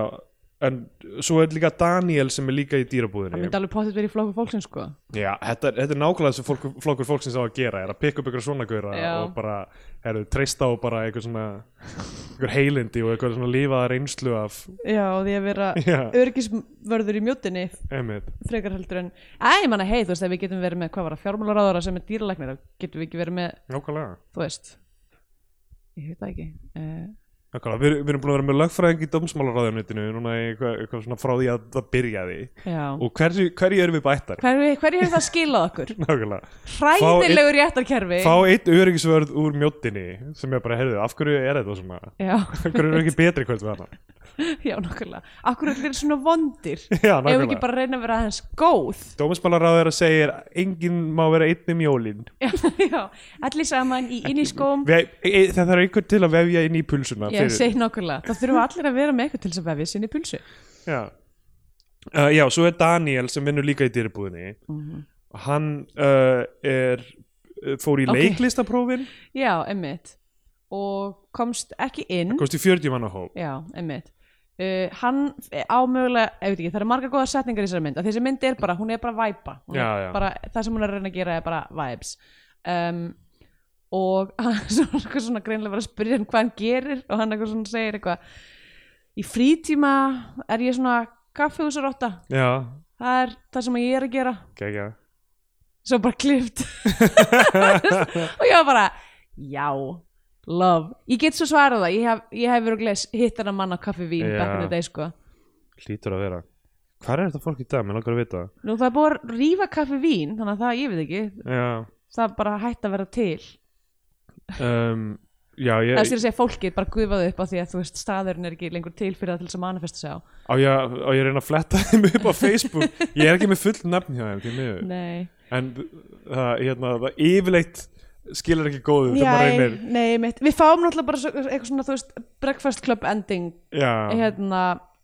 A: en svo er líka Daniel sem er líka í dýrabúðinni.
B: Myndi alveg potið verið í flokku fólksins sko.
A: Já, þetta, er- þetta er nákvæmlega þessu fólk, flokkur fólksins á að gera er að pikka upp ykkur svona gauðra
B: Já.
A: og bara, herru, treysta á bara eitthvað svona ykkur heilindi og eitthvað svona lífaða reynslu af
B: já, og því að vera
A: Já,
B: örgisvörður í mjótinni
A: einmitt.
B: frekar heldur en Æ, ég manna, hei, þú veist, ef við getum verið með hvað var það, fjármálaráðara sem er dýralæknir þá getum við ekki verið með,
A: Nákvæmlega.
B: Þú veist. Ég veit það ekki. Uh,
A: við, við erum búin að vera með lögfræðing í dómsmálaráðunitinu núna eitthvað, eitthvað svona frá því að það byrjaði.
B: Já,
A: og hverju, hverju erum við bættar?
B: hverju, hverju hefur það skilað okkur?
A: Nákvæmlega,
B: Hræðilegu réttarkerfi.
A: fá eitt öryggisvörð úr mjóttinni sem er bara, heyrðu, af hverju er þetta svona?
B: Já,
A: Af hverju er ekki betri hvert við hana?
B: já, nokkulega Akkur er allir svona vondir?
A: Já,
B: Ef við
A: nákvæmlega.
B: ekki bara reyna að vera aðeins góð?
A: Dómsmálaráður segir pulsuna
B: Ég segi nokkulega, það þurfa allir að vera með eitthvað til þess að vefja sinni pulsu.
A: Já. Uh, já, svo er Daniel sem vinnur líka í dýrbúðinni
B: Mhm.
A: hann uh, er uh, fór í
B: Ok.
A: leiklistaprófin.
B: Já, emmitt Og komst ekki inn.
A: Komst í 40 manna hóp.
B: Já, einmitt. Uh, Hann á mögulega, ég veit ekki, það eru margar góða setningar í þessari mynd þessi mynd er bara, hún er bara væpa. Bara, það sem hún er að reyna að gera er bara vibes. Um, og hann er svona, svona greinlega verið að spyrja hann hvað hann gerir og hann eitthvað svona segir eitthvað í frítíma er ég svona kaffehúsarotta það er það sem ég er að gera.
A: Gegja
B: svo bara klift. Og ég var bara já, love. Ég get svo svarað það, ég hef, ég hef verið að hitt hann að manna kaffi vín
A: Já.
B: back in the day sko.
A: Hlýtur að vera. Hvað er þetta fólk í dag, mér langar að vita.
B: Nú það er búið að rífa kaffi vín þannig að það, ég veit ekki,
A: já,
B: það bara hætt að vera til
A: um, já ég,
B: Það er sér að segja fólkið bara gufaði upp á því að þú veist staðurinn er ekki lengur til fyrir það til þess að manifesta sig á.
A: Á ég, á ég reyna að fletta þeim upp á Facebook? Ég er ekki með full nafn hjá þeim en það, hérna, það yfirleitt skilur ekki góðu maður
B: Nei. Við fáum náttúrulega bara eitthvað svona, veist, breakfast club ending hérna,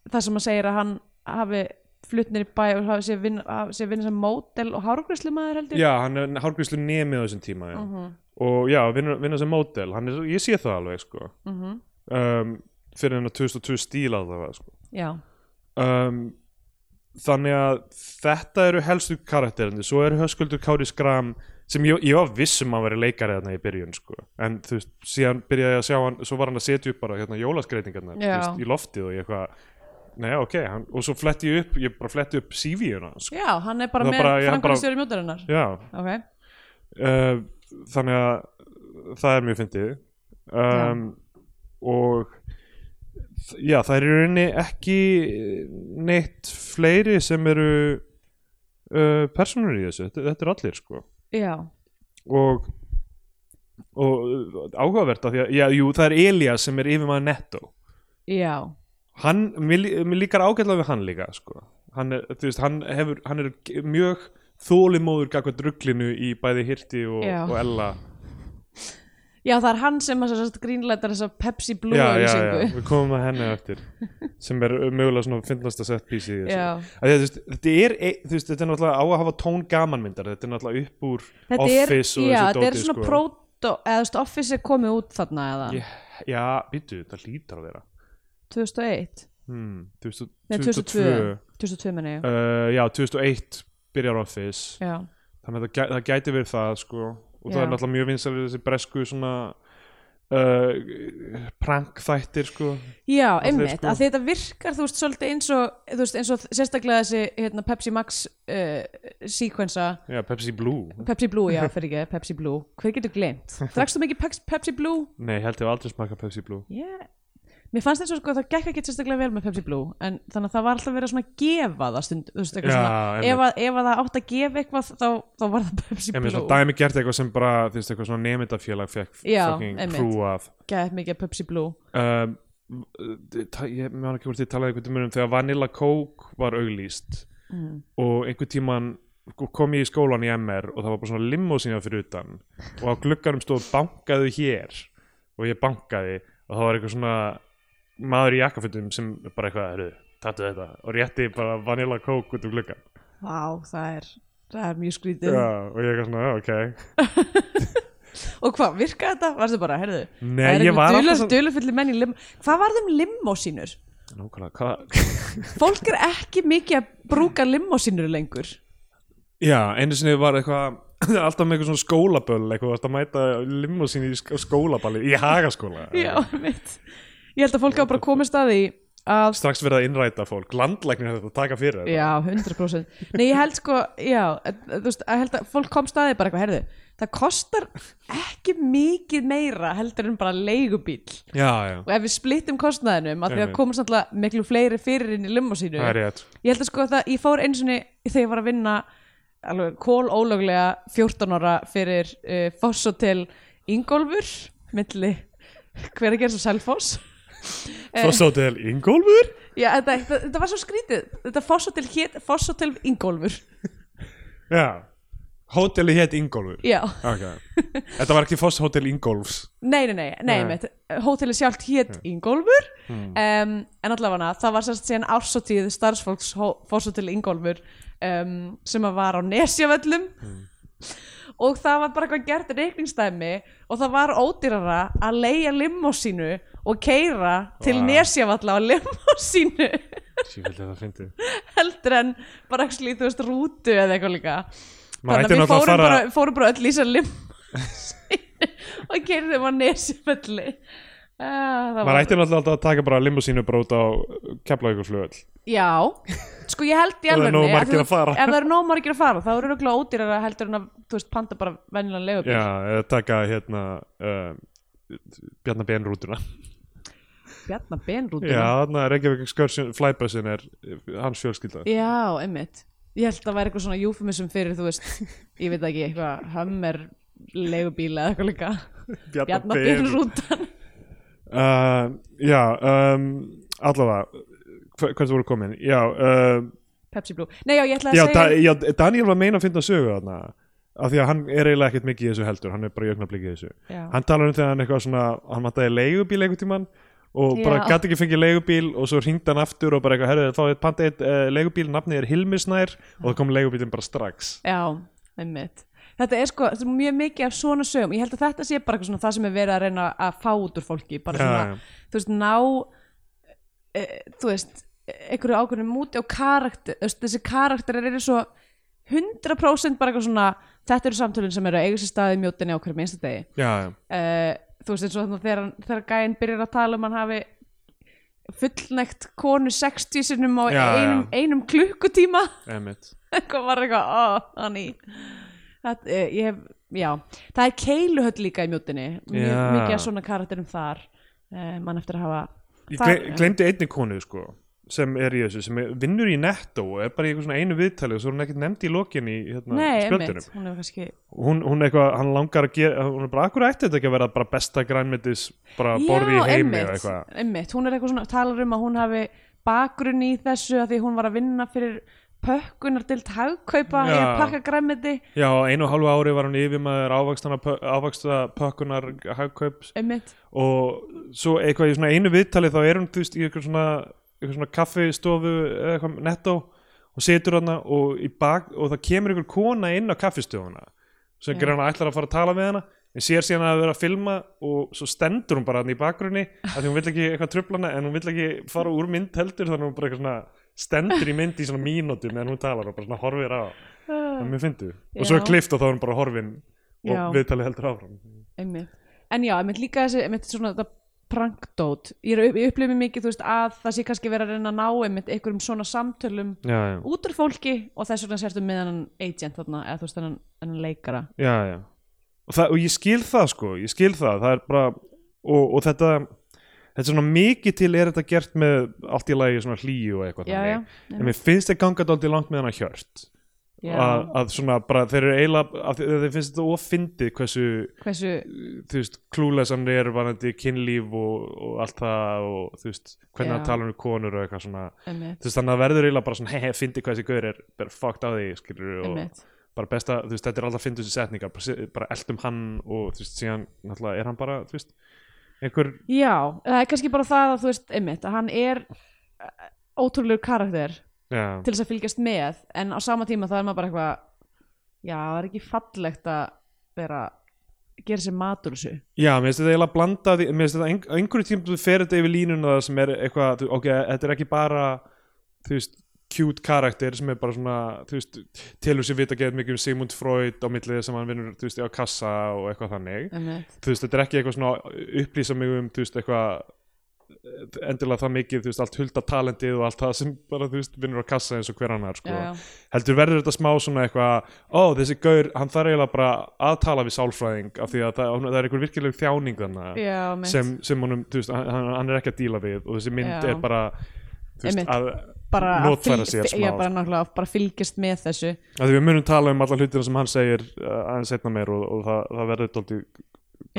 B: það sem að segir að hann hafi fluttnir í bæ og hafi sér vinna, sem mótel og hárgræslu maður heldur
A: já, hann er hárgríslu nemi á þessum tíma já.
B: Mhm,
A: og já, vinna, vinna sem mótel ég sé það alveg sko.
B: mhm.
A: um, fyrir hennar 2002 stíl að það var sko. Um, þannig að þetta eru helstu karakterindi svo er Höskuldur Kári Skram sem ég, ég var viss um að vera leikari þarna í byrjun sko. en þú veist, síðan byrjaði ég að sjá hann svo var hann að setja upp bara hérna, jólaskreitingarnar þú veist, í loftið og ég eitthvað Nei, ok, hann, og svo fletti ég upp, ég bara fletti upp CV-una, sko.
B: já, hann er bara
A: Það
B: með framkvæmstjóri mjótarinnar
A: Já,
B: Ok,
A: uh, þannig að það er mjög fyndið. Um, og já, það er í rauninni ekki neitt fleiri sem eru uh, personur í þessu, þetta, þetta er allir sko.
B: Já,
A: og og uh, áhugavert af því að, já, jú, það er Elias sem er yfirmaður Netto.
B: Já
A: hann, mér, mér líkar ágætlega við hann líka sko. hann er, veist, hann hefur hann er mjög þólimóður gagvart rugglinu í bæði Hirti og, og Ella.
B: Já, það er hann sem að grínlætar þessa Pepsi Blue
A: já, já, já, við komum að henni eftir sem er mögulega svona því að, þú veist, þetta er, e- þetta er náttúrulega á að hafa tón gamanmyndar, þetta er náttúrulega upp úr
B: Þetta
A: Office
B: er,
A: og
B: já,
A: þessu
B: þetta er
A: dóti,
B: svona
A: sko.
B: proto, eða Office er komið út þarna eða,
A: Já, býtu, það lítar að vera
B: 2001,
A: hmm,
B: nei
A: 2002
B: 2002, 2002 menni ég,
A: uh, Já, 2001 byrjar Office.
B: Já,
A: þannig að það, gæ, það gæti verið það sko. Og það
B: Já.
A: er náttúrulega mjög vinsalir þessi bresku svona uh, prank þættir sko.
B: Já, einmitt,
A: sko.
B: að þetta virkar, þú veist, svolítið eins og, veist, eins og sérstaklega þessi, hérna, Pepsi Max uh, sequensa,
A: Já, Pepsi Blue.
B: Pepsi Blue, já, fyrir ekki, Pepsi Blue, hver getur glemt? Drakst þú mikið Pepsi Blue?
A: Nei, held ég hef aldrei smakað Pepsi Blue.
B: Yeah. Mér fannst eins og sko það gekk ekki sérstaklega vel með Pepsi Blue en þannig að það var alltaf verið að svona gefa það stund, þú veist, eitthvað
A: Já,
B: svona,
A: einmitt.
B: ef, að, ef að það átt að gefa eitthvað þá, þá var það Pepsi
A: Ég
B: Blue
A: svona dæmi gert eitthvað sem bara þú veist, eitthvað svona nemyndafélag fekk
B: Já,
A: fucking
B: einmitt.
A: crew af
B: gæði mikið Pepsi Blue
A: um, ta- ég meðan ekki hvort ég talaði einhvern tímann um þegar Vanilla Coke var auglýst
B: mm.
A: og einhvern tíman kom ég í skólan í MR og það var bara svona limósína fyrir utan og á glugganum stóð bankaðu hér og ég bankaði og það var eitthvað svona maður í jakkafutum sem bara eitthvað heyrðu, tattu þetta og rétti bara Vanilla Coke út úr gluggan
B: Vá, það er, það er mjög skrítið.
A: Já, og ég eitthvað svona, ok.
B: Og hvað, virkaði þetta? Varstu bara, heyrðu
A: Nei,
B: er
A: ég var alltaf svona
B: dulufulli menn í lim Hvað var þeim limósínur?
A: Nákvæmlega, hvað
B: Fólk er ekki mikið að brúka limósínur lengur.
A: Já, einu sinni var eitthvað alltaf með eitthvað svona skólaböll eitthvað að mæta limósín í sk- skólaballi í hagaskóla.
B: Já, mitt Ég held að fólk hafa bara komist að því að
A: strax verið að innræta fólk. Landlæknir hefði þetta að taka fyrir þetta.
B: Já, 100% Nei, ég held sko, já, þú veist, ég held að fólk kom staðið bara eitthvað, herðu það kostar ekki mikið meira heldur en bara leigubíl
A: já, já,
B: og ef við splittum kostnaðinum að því að komast alltaf miklu fleiri fyrir inn í limosínu
A: það er rétt.
B: Ég held að sko það, ég fór eins og þegar ég var að vinna alveg kól ólöglega 14 ára fyrir uh, Foss Hotel Ingólfur milli hver að gera svo Selfoss Eh.
A: Foss Hotel Ingólfur?
B: Já, þetta, þetta, þetta var svo skrítið. Þetta Foss Hotel hét Foss Hotel Ingólfur.
A: Já, hóteli hétt Ingólfur.
B: Já,
A: okay. þetta var ekki Foss Hotel Ingólfs.
B: Nei, nei, nei, nei,
A: Nei.
B: Hóteli sjálft hét Ingólfur um, En allavega það var sérst síðan ársóttíð starfsfólks Foss Hotel Ingólfur um, sem var á Nesjavöllum og það var bara eitthvað gert reikningsdæmi og það var ódýrara að leia limósínu og keira til
A: Vá.
B: Nesjavalla á limósínu heldur en bara ekki þú veist rútu eða eitthvað líka. Þannig að við fórum,
A: fara-
B: bara, fórum bara öll í þessar lim og keirðum á nesjafölli uh,
A: maður ætti náttúrulega alltaf að taka bara limosínu bara út á Keflavíkurflugöll
B: já, sko ég held í
A: Það
B: alveg
A: að
B: ef það eru nóg margir að fara þá eru röglega ódýrara heldur en að þú veist panta bara venjulega legubíl
A: já, eða taka hérna uh, Bjarnar Benrútuna.
B: Bjarnar Benrútuna?
A: Já, þarna Reykjavík Excursion Flybussin er hans fjölskylda.
B: Já, einmitt. Ég held að það væri eitthvað svona euphemism fyrir þú veist, ég veit ekki, eitthvað hummer legubíl eða eitthvað líka. Bjarnar Benrútan
A: uh, já um, allavega hver, hvert voru komin já, uh,
B: Pepsi Blue, nei já, ég ætla að
A: já,
B: segja
A: da, já Daniel var meina að finna sögu þarna af því að hann er eiginlega ekkert mikið í þessu heldur hann er bara í augnablikið í þessu
B: Já.
A: hann talar um þegar hann eitthvað svona hann mataði leigubíl einhvern tímann og bara
B: Já.
A: gæti ekki fengið leigubíl og svo hringdi hann aftur og bara eitthvað, herrðu, þá er panta eitt uh, leigubíl, nafnið er Hilmisnær og það kom leigubílinn bara strax
B: Já, einmitt. Þetta er sko þetta er mjög mikið af svona sögum. Ég held að þetta sé bara svona það sem er verið að reyna að fá út úr fólki. Bara
A: Já,
B: svona,
A: já.
B: þú veist, ná, e, þú veist, einhverju ákveðinu múti á karakter, þú veist, þessi karakterir eru svo 100% bara eitthvað svona, þetta eru samtölun sem eru að eiga sér staði í mjótinni á hverju minnsta degi.
A: já, já,
B: Uh, þú veist, eins og þannig þegar, hann- þegar gæinn byrjar að tala um hann hafi fullnægt konu 60 sinnum á
A: Já, já.
B: einum, einum klukkutíma
A: emitt
B: eitthvað var eitthvað, ó, honey það, eh, ég hef, já. Það er keiluhöll líka í mjótinni mjög
A: Já.
B: mikið af svona karakterum þar uh, mann eftir að hafa
A: ég
B: Það-
A: gle glemdi einni konu sko sem er í þessu, sem er, vinnur í netto og er bara í eitthvað svona einu viðtali og svo er hún ekkert nefnd í lokin í hérna,
B: Nei,
A: spjöldunum
B: einmitt, hún er kannski
A: hún, hún eitthvað, hann langar að gera hún er bara, akkur ætti þetta ekki að vera bara besta grænmetis bara borði í heimi og eitthvað?
B: einmitt, hún er eitthvað svona, talar um að hún hafi bakgrunn í þessu að því hún var að vinna fyrir pökkunar til hagkaupa í að pakka græmiti
A: Já, einu og hálfu ári var hann yfirmaður ávaksta pökkunar hagkaups.
B: Einmitt,
A: og svo eitthvað í svona einu viðtali þá er hún þú veist í eitthvað svona, eitthvað svona kaffistofu eða eitthvað nettó og situr hann og, og það kemur einhver kona inn á kaffistofuna sem gerir hann ætlar að fara að tala með hana en sér síðan að vera að filma og svo stendur hún bara hann í bakgrunni af því hún vill ekki eitthvað trublana en hún vill ekki fara úr mynd heldur þannig að hún bara eitthvað svona stendur í mynd í svona mínútu meðan hún talar og bara svona horfir á. Það er mjög fyndu og svo er klift og þá er hún bara horfin og
B: Já.
A: viðtalið heldur áfram.
B: Einmitt. En já, einmitt líka þessi, einmitt svona þetta prankdót, ég, er- ég upplifi mikið þú veist að það sé kannski verið að reyna að ná einmitt einhverjum svona samtölum
A: já, já,
B: út úr fólki og þess vegna sérstu með hann agent þarna, eða þú veist þennan, þennan leikara.
A: Já, já. Og, það, og ég skil það sko, ég skil það. Það er bara, og, og þetta þetta er svona mikið til er þetta gert með allt í lagi svona hlýju og eitthvað
B: já, já,
A: þannig en mér finnst þetta ganga dálítið langt með hana hjört.
B: Já.
A: að, að svona bara þeir eru eiginlega að þeir finnst þetta ofindið hversu
B: hversu,
A: þú veist, klúles hann er varandi kynlíf og, og allt það og þú veist, hvernig
B: Já.
A: hann tala um konur og eitthvað svona, þú veist, þannig að það verður eiginlega bara svona, hei, hei, fyndi hvað þessi gaur er bara fucked á því, skilur og
B: einmitt.
A: bara besta, þú veist, þetta er alltaf fyndu þessi setningar, bara, bara eldum hann og þú veist, síðan, náttúrulega, er hann bara, þú veist einhver,
B: Já, það er kannski bara það að þú veist, einmitt, að hann er uh, ótrúlegur karakter
A: já,
B: til þess að fylgjast með en á sama tíma þá er maður bara eitthvað já, það er ekki fallegt að vera gera sér matur þessu.
A: Já, mér finnst þetta eiginlega blanda því, mér finnst þetta á einhverju tíma þú fer þetta yfir línuna það sem er eitthvað, ok, þetta er ekki bara þú veist, cute karakter sem er bara svona, þú veist telur sér vita geð mikið um Sigmund Freud á millið sem hann vinnur, þú veist, á kassa og eitthvað þannig.
B: Einmitt,
A: þú veist, þetta er ekki eitthvað svona upplýsa mig um, þú veist, eitthvað endilega það mikið, þú veist, allt hulda talentið og allt það sem bara, þú veist, vinnur á kassa eins og hver annar, sko.
B: já, já,
A: Heldur verður þetta smá svona eitthvað, ó, þessi gaur, hann þarf eiginlega bara að tala við sálfræðing af því að það, það er einhver virkileg þjáning þannig sem, sem honum, þú veist, hann, hann er ekki að díla við og þessi mynd
B: Já.
A: er bara, veist, að
B: bara
A: notfæra sér
B: já,
A: smá.
B: bara náttúrulega bara fylgjast með þessu
A: því við munum tala um alla hlutina sem hann segir uh, aðeins setna meir og, og það, það verður dóltið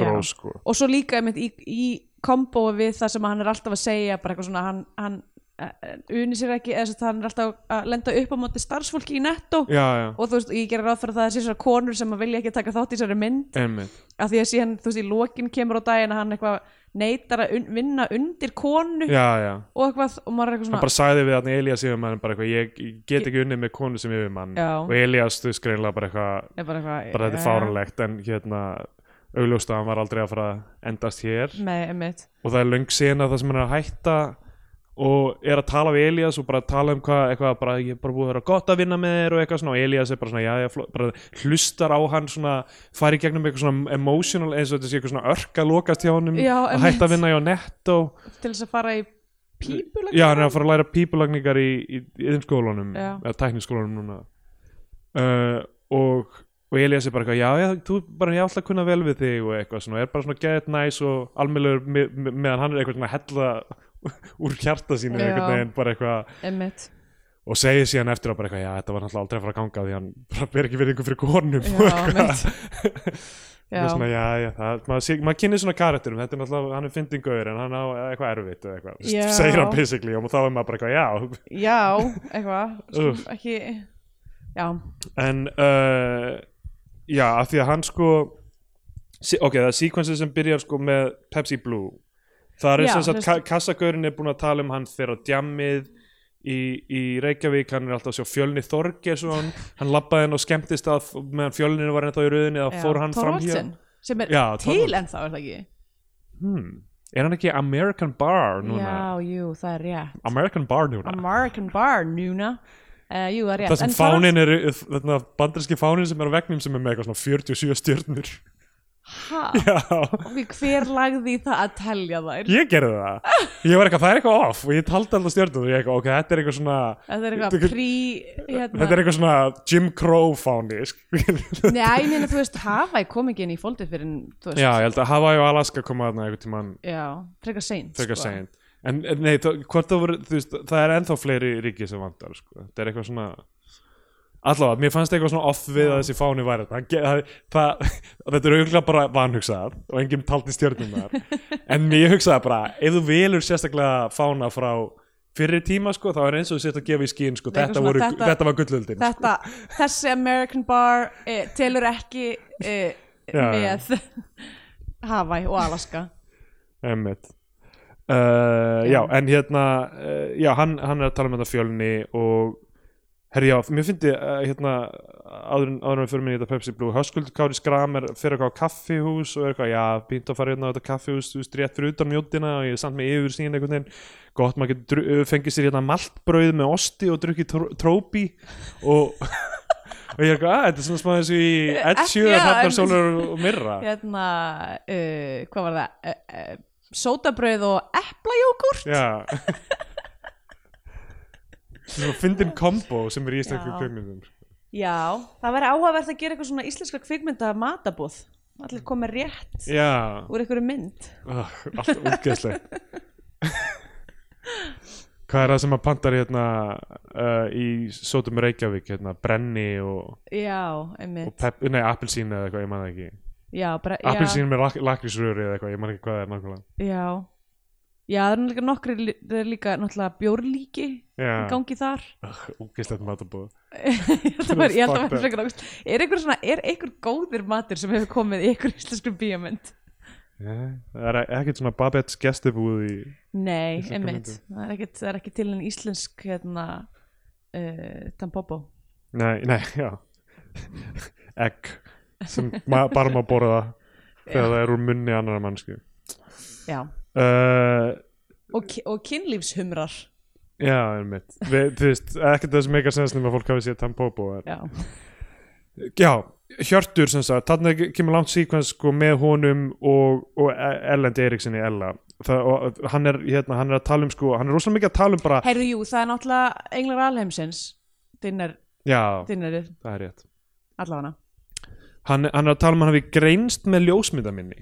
A: grós, sko.
B: og svo líka einmitt í, í kombo við það sem hann er alltaf að segja bara eitthvað svona, hann, hann uh, unir sér ekki, eða þess að hann er alltaf að lenda upp á móti starfsfólki í netto.
A: Já, já,
B: og þú veist, ég gerir ráð fyrir að það er sér konur sem að vilja ekki taka þátt í þessari mynd.
A: Einmitt.
B: af því að síðan, þú veist, í lokin kemur á daginn að hann eitthvað neytar að un vinna undir konu
A: Já,
B: og eitthvað, og maður er eitthvað
A: hann
B: svona
A: bara sagði við hann Elias yfirmann bara eitthvað, ég, ég get ekki unnið með konu sem yfirmann og Elias, þú veist, greinlega bara eitthvað
B: bara eitthvað
A: bara þetta er fáranlegt en hérna augljóst að hann var aldrei að fara að endast hér.
B: Einmitt,
A: og það er löng sena það sem hann er að hætta og er að tala við Elias og bara tala um hvað, eitthvað, bara ég er bara búið að vera gott að vinna með þér og eitthvað svona og Elias er bara svona, já, já, bara hlustar á hann svona, fari í gegnum eitthvað svona emotional, eins og þetta sé eitthvað svona örk að lokast hjá
B: Já,
A: að hætta að vinna hjá Netto.
B: Til þess að fara í pípulag
A: Já, hann er að fara að læra pípulagningar í, yðinskólanum, eða tækniskólanum núna. Uh, og, og Elias er bara eitthvað, já, já, þú bara, ég ætla að kunna vel við þig og eitthvað svona, er bara svona get næs og me, meðan hann er eitthvað svona hella úr hjarta sínu einhvern veginn, bara eitthvað. Og segir síðan eftir á bara eitthvað, já, þetta var náttúrulega aldrei að fara að ganga því hann bara ber ekki virðingu fyrir konum.
B: Já,
A: og
B: já,
A: svona, já, já, það, maður, maður kynni svona karakterum, þetta er náttúrulega, hann er fyndingaur en hann á eitthvað erfitt eða eitthvað, segir hann basically og þá er maður bara eitthvað, já,
B: já, eitthvað
A: Úff.
B: ekki já,
A: en uh, já, af því að hann sko ok, það er sequences sem byrjar sko með Pepsi Blue það er sem sagt,
B: þú
A: ka kassagaurin er búin að tala um hann þegar á djammið í, í Reykjavík, hann er alltaf að sjá fjölni Þorgesson, hann labbaði hann og skemmtist að meðan fjölninu var ennþá í rauðinni þá fór hann fram hér
B: sem er
A: Já,
B: til ennþá, er það ekki?
A: Hmm. er hann ekki American Bar núna?
B: Já, jú, það er rétt.
A: American Bar núna?
B: American Bar núna. Uh, jú, það
A: sem fánin er þarna, bandarinski fánin sem er á vegnum sem er með eitthvað svona 47 stjörnur
B: hver lagði það að telja þær?
A: Ég gerði það. Ég var eitthvað, það er eitthvað off og ég taldi alltaf stjörnum og ég eitthvað, ok, þetta er eitthvað svona
B: þetta er eitthvað prí hérna,
A: Þetta er eitthvað svona Jim Crow fáni sk-
B: Nei, ég meina, þú veist, Hawaii kom ekki inn í fóldið fyrir,
A: Já, ég held að Hawaii og Alaska koma þarna einhvern tímann
B: já frekar seint,
A: frekar
B: sko.
A: seint. En nei, það er ennþá fleiri ríki sem vandar sko. þetta er eitthvað svona allavega, mér fannst eitthvað svona off við að þessi fáni væri það, það, það, þetta er auðvitað bara vanhugsað og enginn taldi stjörnum þar en mér hugsaði bara, ef þú velur sérstaklega fána frá fyrir tíma sko, þá er eins og þú sért að gefa í skín sko, þetta,
B: eitthvað
A: voru,
B: svona,
A: þetta,
B: þetta-
A: var gullöldin sko.
B: þessi American bar eh, telur ekki eh,
A: Já,
B: með Hawaii og Alaska
A: Emmitt uh, já.
B: Já.
A: en hérna uh, já, hann, hann er að tala um þetta fjölni og herri já, mér fyndi uh, hérna, áður en við fyrir minni í þetta Pepsi Blue, Höskuldur Kári Skram er fyrir eitthvað á kaffihús og er eitthvað, já, býnt að fara hérna á þetta kaffihús, þú veist, rétt fyrir utan mjóttina og ég er samt með yfir sín einhvern veginn. Gott, maður getur dru- fengið sér hérna maltbrauð með osti og drukkið tró- trópi og og ég er eitthvað, að, þetta er svona smá þessu í Ed
B: Ekki,
A: Sheeran,
B: já,
A: Hrafnar
B: en-
A: Sólar og Mirra.
B: Hérna uh, hvað var það? Uh, sótabrauð og eplajógurt
A: Svona fyndin kombo sem er í íslensku
B: Já.
A: kveikmyndum
B: já, það væri áhugavert að gera eitthvað svona íslenska kvikmynda matabúð allir komið rétt
A: Já,
B: úr einhverju mynd.
A: Oh, allt útgeðslegt. Hvað er það sem að pantar hérna uh, í Sótum Reykjavík hérna, brenni og,
B: já,
A: og
B: einmitt
A: pep, nei, appelsín eða eitthvað, ég man það ekki.
B: Já, bara, já,
A: Appelsín með lak lakrísröri eða eitthvað, ég man ekki hvað það er nákvæmlega.
B: Já já, það er líka nokkri það er líka náttúrulega bjórlíki í gangi þar.
A: Útgeðslegt matabóð
B: Það ég held að vera
A: up.
B: frekar águst er einhver svona, er einhver góðir matur sem hefur komið í einhver íslensku
A: yeah. Það er ekkert svona Babette's gestibúð í
B: nei, einmitt. það er, það ekki til en íslensk hérna uh, tampopo.
A: Nei, nei, já. Egg sem bara má borða þegar það er úr munni annara mannsku
B: já,
A: uh,
B: og, og kynlífshumrar.
A: Já, einmitt. Við, Þú veist, ekkert sens nema að fólk hafi séð Tampopo er.
B: já,
A: Já, Hjörtur sem sagt þarna kemur langt síkvens sko með honum og, og Erlendi Eiríksinni Ella. Það, og hann er, hérna, hann er að tala um sko, hann er rosalega mikið að tala um bara
B: heyrðu jú, það er náttúrulega Englar Alheimsins dinner,
A: Já,
B: dinnerið,
A: það er rétt.
B: Allavega
A: hann, hann er að tala um að hann hafi greinst með ljósmyndaminni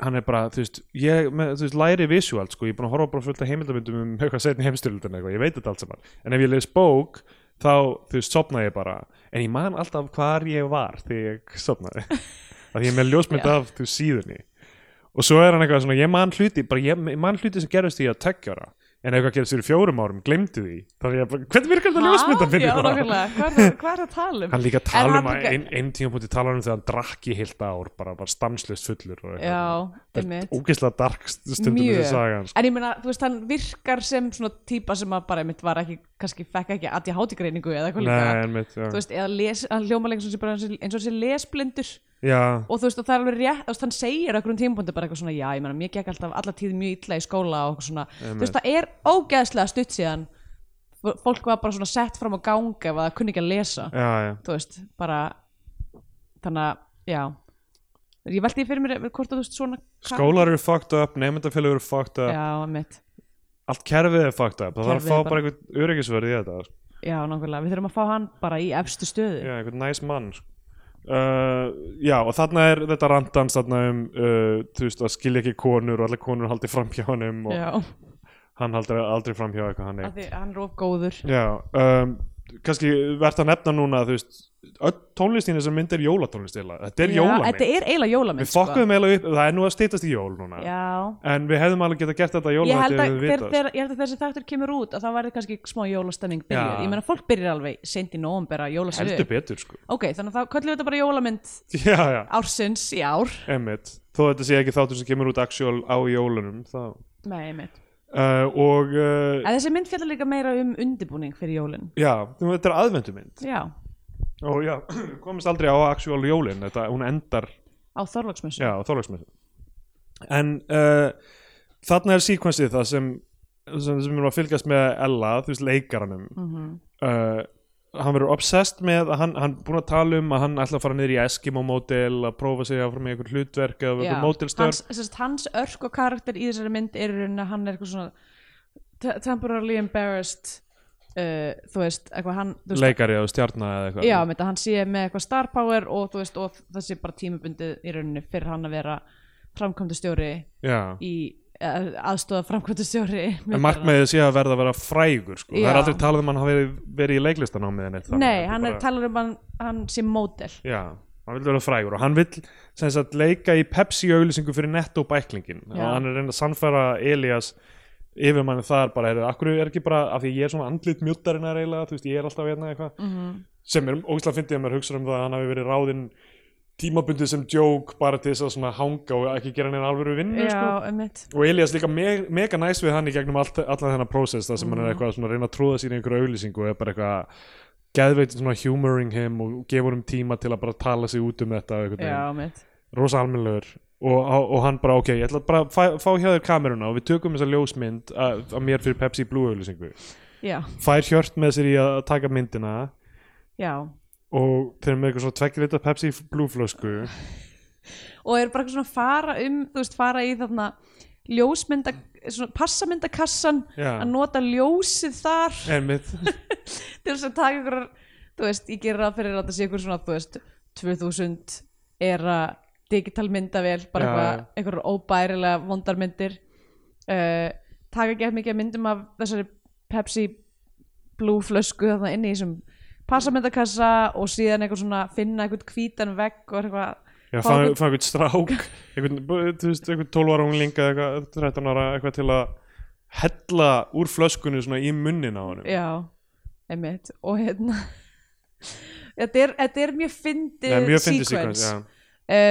A: hann er bara, þú veist, ég með, þú veist, læri visuált, sko, ég er búin að horfa bara fullt af heimildamindum um eitthvað setni heimstyrlutin eitthvað, ég veit þetta allt saman, en ef ég les bók þá, þú veist, sopna ég bara. En ég man alltaf hvar ég var þegar ég sopnaði, að ég er með ljósmynd af þú síðunni. Og svo er hann eitthvað svona, ég man hluti bara ég, ég man hluti sem gerist því að tekjara en eitthvað gerist fyrir fjórum árum, glemdu því þannig að hvernig virkar þetta ljósmynda
B: er það- hvað er það að tala um
A: hann líka tala um að einn ein tímapunkti tala um þegar hann drakk í heilt ár bara, bara stanslust fullur og eitthvað.
B: já, einmitt
A: ógeðslega dark stundum
B: Mjög.
A: þessi saga hans.
B: En ég meina, þú veist, hann virkar sem svona típa sem að bara einmitt var ekki, kannski fekk ekki aðja hátigreiningu eða eitthvað líka.
A: Nei, einmitt, já.
B: Þú veist, eða les, hann hljóma lengur eins og sé- lesblindur
A: já,
B: og þú veist, og það er alveg rétt, veist, hann segir á einhverjum tímapunkti bara eitthvað svona, já, ég meina, mér gekk alltaf alla tíð mjög illa í skóla og svona, þú veist, það er ógeðslega stutt síðan fólk var bara svona sett fram á ganga ef það kunni ekki að lesa,
A: já, já.
B: þú veist, bara þannig að, já. Ég veldi fyrir mér hvort þú veist svona
A: skólar eru fucked up, nefndafélög eru fucked up.
B: Já, mitt,
A: allt kerfið er fucked up, það þarf að fá
B: er
A: bara einhvern öryggisverð í þetta.
B: Já, nákvæmlega, við þurfum að fá hann bara í efstu stöðu.
A: Já, einhvern næs mann sko. Uh, já, og þarna er þetta randans þarna um, uh, þú veist, að skilja ekki konur og allir konur haldi fram hjá honum og
B: Já,
A: hann haldi aldrei fram hjá eitthvað hann
B: því hann er of góður.
A: Já, um, kannski verðt að nefna núna þú veist, tónlistin þessar mynd er jólatónlist eiginlega, þetta er
B: Já,
A: jólamynd.
B: Þetta er eiginlega jólamynd
A: við fokkuðum eiginlega upp, það er nú að stýtast í jól núna.
B: Já,
A: en við hefðum alveg getað gert þetta
B: ég held, að,
A: við
B: þeir, ég held að þessi þáttur kemur út að það væri kannski smá jólastemming byrjuð.
A: Já.
B: Ég meina fólk byrjar alveg seint í nóvambera jólasvið
A: heldur betur sko.
B: Ok, þannig að þá köllum við þetta bara jólamynd
A: já, já,
B: ársins í ár.
A: Emmitt þó þetta sé ekki þáttur sem kemur út actual á jólunum þá
B: Nei, mitt
A: uh, og uh,
B: En þessi mynd fjallar líka meira um undibúning fyrir jólin.
A: Já, þetta er aðvendumynd
B: Já,
A: og já, komist aldrei á actual jólin þetta, hún endar
B: á Þorlagsmessu
A: En uh, þarna er síkvensið það sem sem, sem er að fylgjast með Ella, þú veist, leikaranum.
B: Mhm.
A: uh, hann verður obsessed með að hann, hann búin að tala um að hann ætla að fara niður í Eskimo módel að prófa sig áfram í einhver hlutverk eða
B: Já,
A: einhver módelstörf
B: hans, hans örk og karakter í þessari mynd er að hann er eitthvað svona te- temporarily embarrassed uh, þú veist, eitthvað hann veist,
A: leikari eða stjarna eða eitthvað.
B: Já, þetta hann sé með eitthvað star power og veist, og það sé bara tímabundið í rauninni fyrir hann að vera framkvæmdu stjóri
A: já,
B: í, aðstofa framkvæmtustjóri
A: en markmiðið sé að verða að vera frægur sko. það er aldrei talað um að hann hafi verið, verið í leiklistanámið en eitt þannig.
B: Nei, hann
A: bara-
B: talar um hann, hann sem módel
A: Já, hann vil vera frægur og hann vil sagt leika í Pepsi auðlýsingu fyrir netto bæklingin og
B: Já.
A: hann er reynd að sannfæra Elias yfir manni þar bara, heyrðu, akkur er ekki bara af því ég er svona andlit mjúttarinn að reyla þú veist, ég er alltaf hérna eitthvað
B: Mhm.
A: sem er ógæslega fyndið að maður hugsa um það að hann hafi verið ráðinn tímabundið sem joke bara til þess að hanga og ekki gera neina alvöru vinnu
B: Já,
A: sko. og Elias líka me mega næs við hann í gegnum allt, allan þennan prósess það sem hann er
B: Mhm.
A: eitthvað að reyna að trúða sér í einhverju auðlýsingu og er bara eitthvað geðveit svona humoring him og gefur um tíma til að bara tala sig út um þetta og rosa almennlegur. Og, og hann bara ok, ég ætla bara að fá, fá hjá þér kameruna og við tökum þessa ljósmynd að, að mér fyrir Pepsi Blue auðlýsingu
B: Já,
A: fær hjört með sér í að taka myndina.
B: Já
A: og þeir eru með eitthvað svona tveggjulita Pepsi Blue flösku.
B: Og er bara eitthvað svona að fara um þú veist, fara í þarna ljósmynda, svona passamyndakassan
A: Já.
B: að nota ljósið þar. Til þess að taka ykkur þú veist, ég gerir ráð fyrir að það sé ykkur svona þú veist, 2000 era digital myndavél bara eitthvað, einhverjum óbærilega vondarmyndir uh, taka gett mikið af myndum af þessari Pepsi Blue flösku þarna inni í þessum passamyndakassa og síðan eitthvað svona finna eitthvað hvítan vegg og eitthvað
A: Já,
B: fá einhvern
A: strák einhvern 12 ára ungling eða eitthvað, 13 ára eitthvað til að hella úr flöskunni svona í munnin á honum.
B: Já, einmitt. Og hérna þetta er, er mjög fyndið
A: já.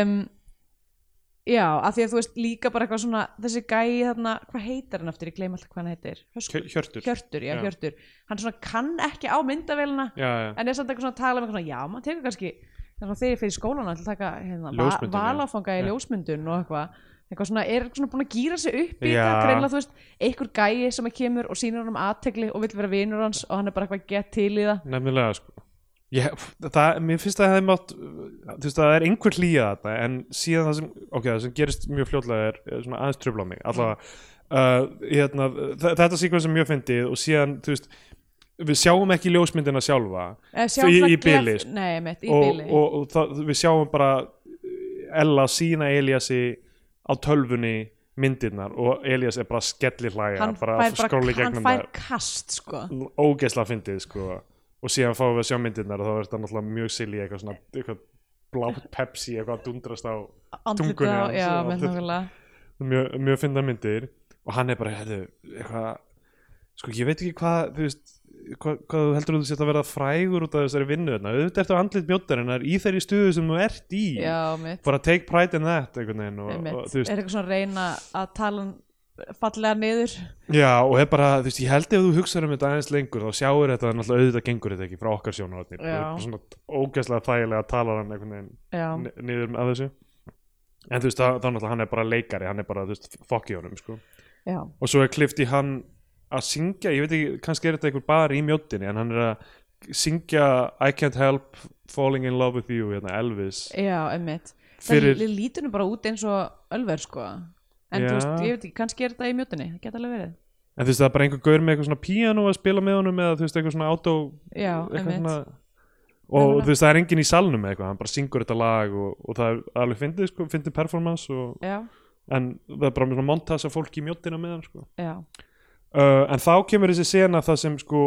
B: um, Já, af því að þú veist líka bara eitthvað svona þessi gæi þarna, hvað heitir hann aftur, ég gleym alltaf hvað hann heitir Höskuldur?
A: Hjö- Hjörtur
B: Hjörtur, já,
A: Já.
B: Hjörtur hann svona kann ekki á myndavélina
A: Já, já,
B: en er samt eitthvað svona að tala um eitthvað svona, já, maður tekur kannski þannig að þegar ég fyrir skólana til að taka hérna,
A: Ljósmyndun, já.
B: valáfanga í
A: Já.
B: ljósmyndun og eitthvað eitthvað svona, er svona búin að gýra sig upp í
A: Já.
B: þetta, greinlega þú veist, einhver gæi sem að kemur og sýnir hann um aðtegli og vill vera vinur hans og hann er bara eitthvað gett til í það
A: nefnilega sko Ég, það, mér finnst að það hefði mátt þú veist að það er einhver hlýja þetta en síðan það sem, ok, það sem gerist mjög fljótlega er, er svona aðeins tröfla á mig. Allavega, uh, hérna, þetta síkvæm sem mjög fyndið og síðan, þú veist við sjáum ekki ljósmyndina sjálfa.
B: Eh,
A: Í- í
B: glef-
A: sko. Og, og, og það, við sjáum bara Ella sína Eliassi á tölvunni myndirnar og Elias er bara að skelli hlæja
B: hann
A: bara
B: fær, bara, hann fær kast sko.
A: það ógeðslega fyndið sko og síðan fáum við að sjá myndirnar og þá er þetta náttúrulega mjög silly eitthvað svona eitthvað blátt Pepsi eitthvað að dundrast á
B: andlitið
A: Tungunni
B: já, nákvæmlega.
A: Mjög, mjög fynda myndir. Og hann er bara, herðu, eitthvað sko ég veit ekki hvað þú veist, hvað, hvað þú heldur þú að verða frægur út af þessari vinnu þarna, auðvitað eftir andlit mjóttarinnar í þeirri stuðu sem þú ert í.
B: Já,
A: bara take pride in that veginn og, og, veist,
B: er eitthvað svona reyna að tala hann fallega niður.
A: Já, og er bara, þú veist, ég held ef þú hugsaður um þetta aðeins lengur þá sjáur þetta, náttúrulega auðvitað gengur þetta ekki frá okkar sjónarotnir, svona ógeðslega þægilega talar hann einhvern veginn niður að þessu. En þú veist, þá náttúrulega hann er bara leikari hann er bara, þú veist, fokk í honum, sko. Og svo er klift í hann að syngja, ég veit ekki, kannski er þetta einhver bara í mjóttinni, en hann er að syngja I can't help falling in love with you, hérna, Elvis.
B: Já,
A: Fyrir-
B: það lítur nú bara út eins og ölver sko en þú veist, ég veit ekki, kannski er þetta í mjótinni það geta alveg verið.
A: En þú veist, það er bara einhver gaur með eitthvað svona piano að spila með honum eða þú veist, eitthvað svona auto
B: já,
A: eitthvað svona og
B: Nefnilega.
A: þú veist, það er enginn í salnum eitthvað, hann bara syngur þetta lag og, og það er alveg fyndið, sko, fyndið performance og, en það er bara með svona montas af fólki í mjóttina með hann, sko. Uh, en þá kemur þessi sena það sem sko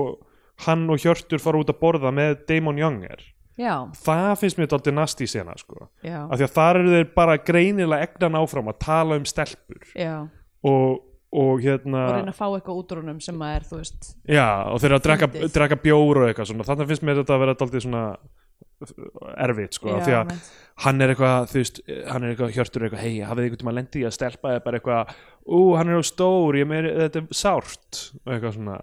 A: hann og Hjörtur fara út að borða með Damon Younger
B: já,
A: það finnst mér dálítið nasti sena sko.
B: Já,
A: af því að þar eru þeir bara greinilega egnan áfram að tala um stelpur.
B: Já.
A: Og, og hérna
B: og reyna að fá eitthvað út úr honum sem að er, veist
A: já, og þeir eru að drekka, drekka bjór og eitthvað svona, þannig finnst mér þetta að vera dálítið svona erfitt sko, af því
B: já,
A: að
B: einmitt.
A: hann er eitthvað, þú veist, hann er eitthvað hjörtur eitthvað, hei, hafið einhvern tíma lendið í að stelpa eða bara eitthvað, ú, hann er á stór ég meiri, þetta er sárt. Og eitthvað svona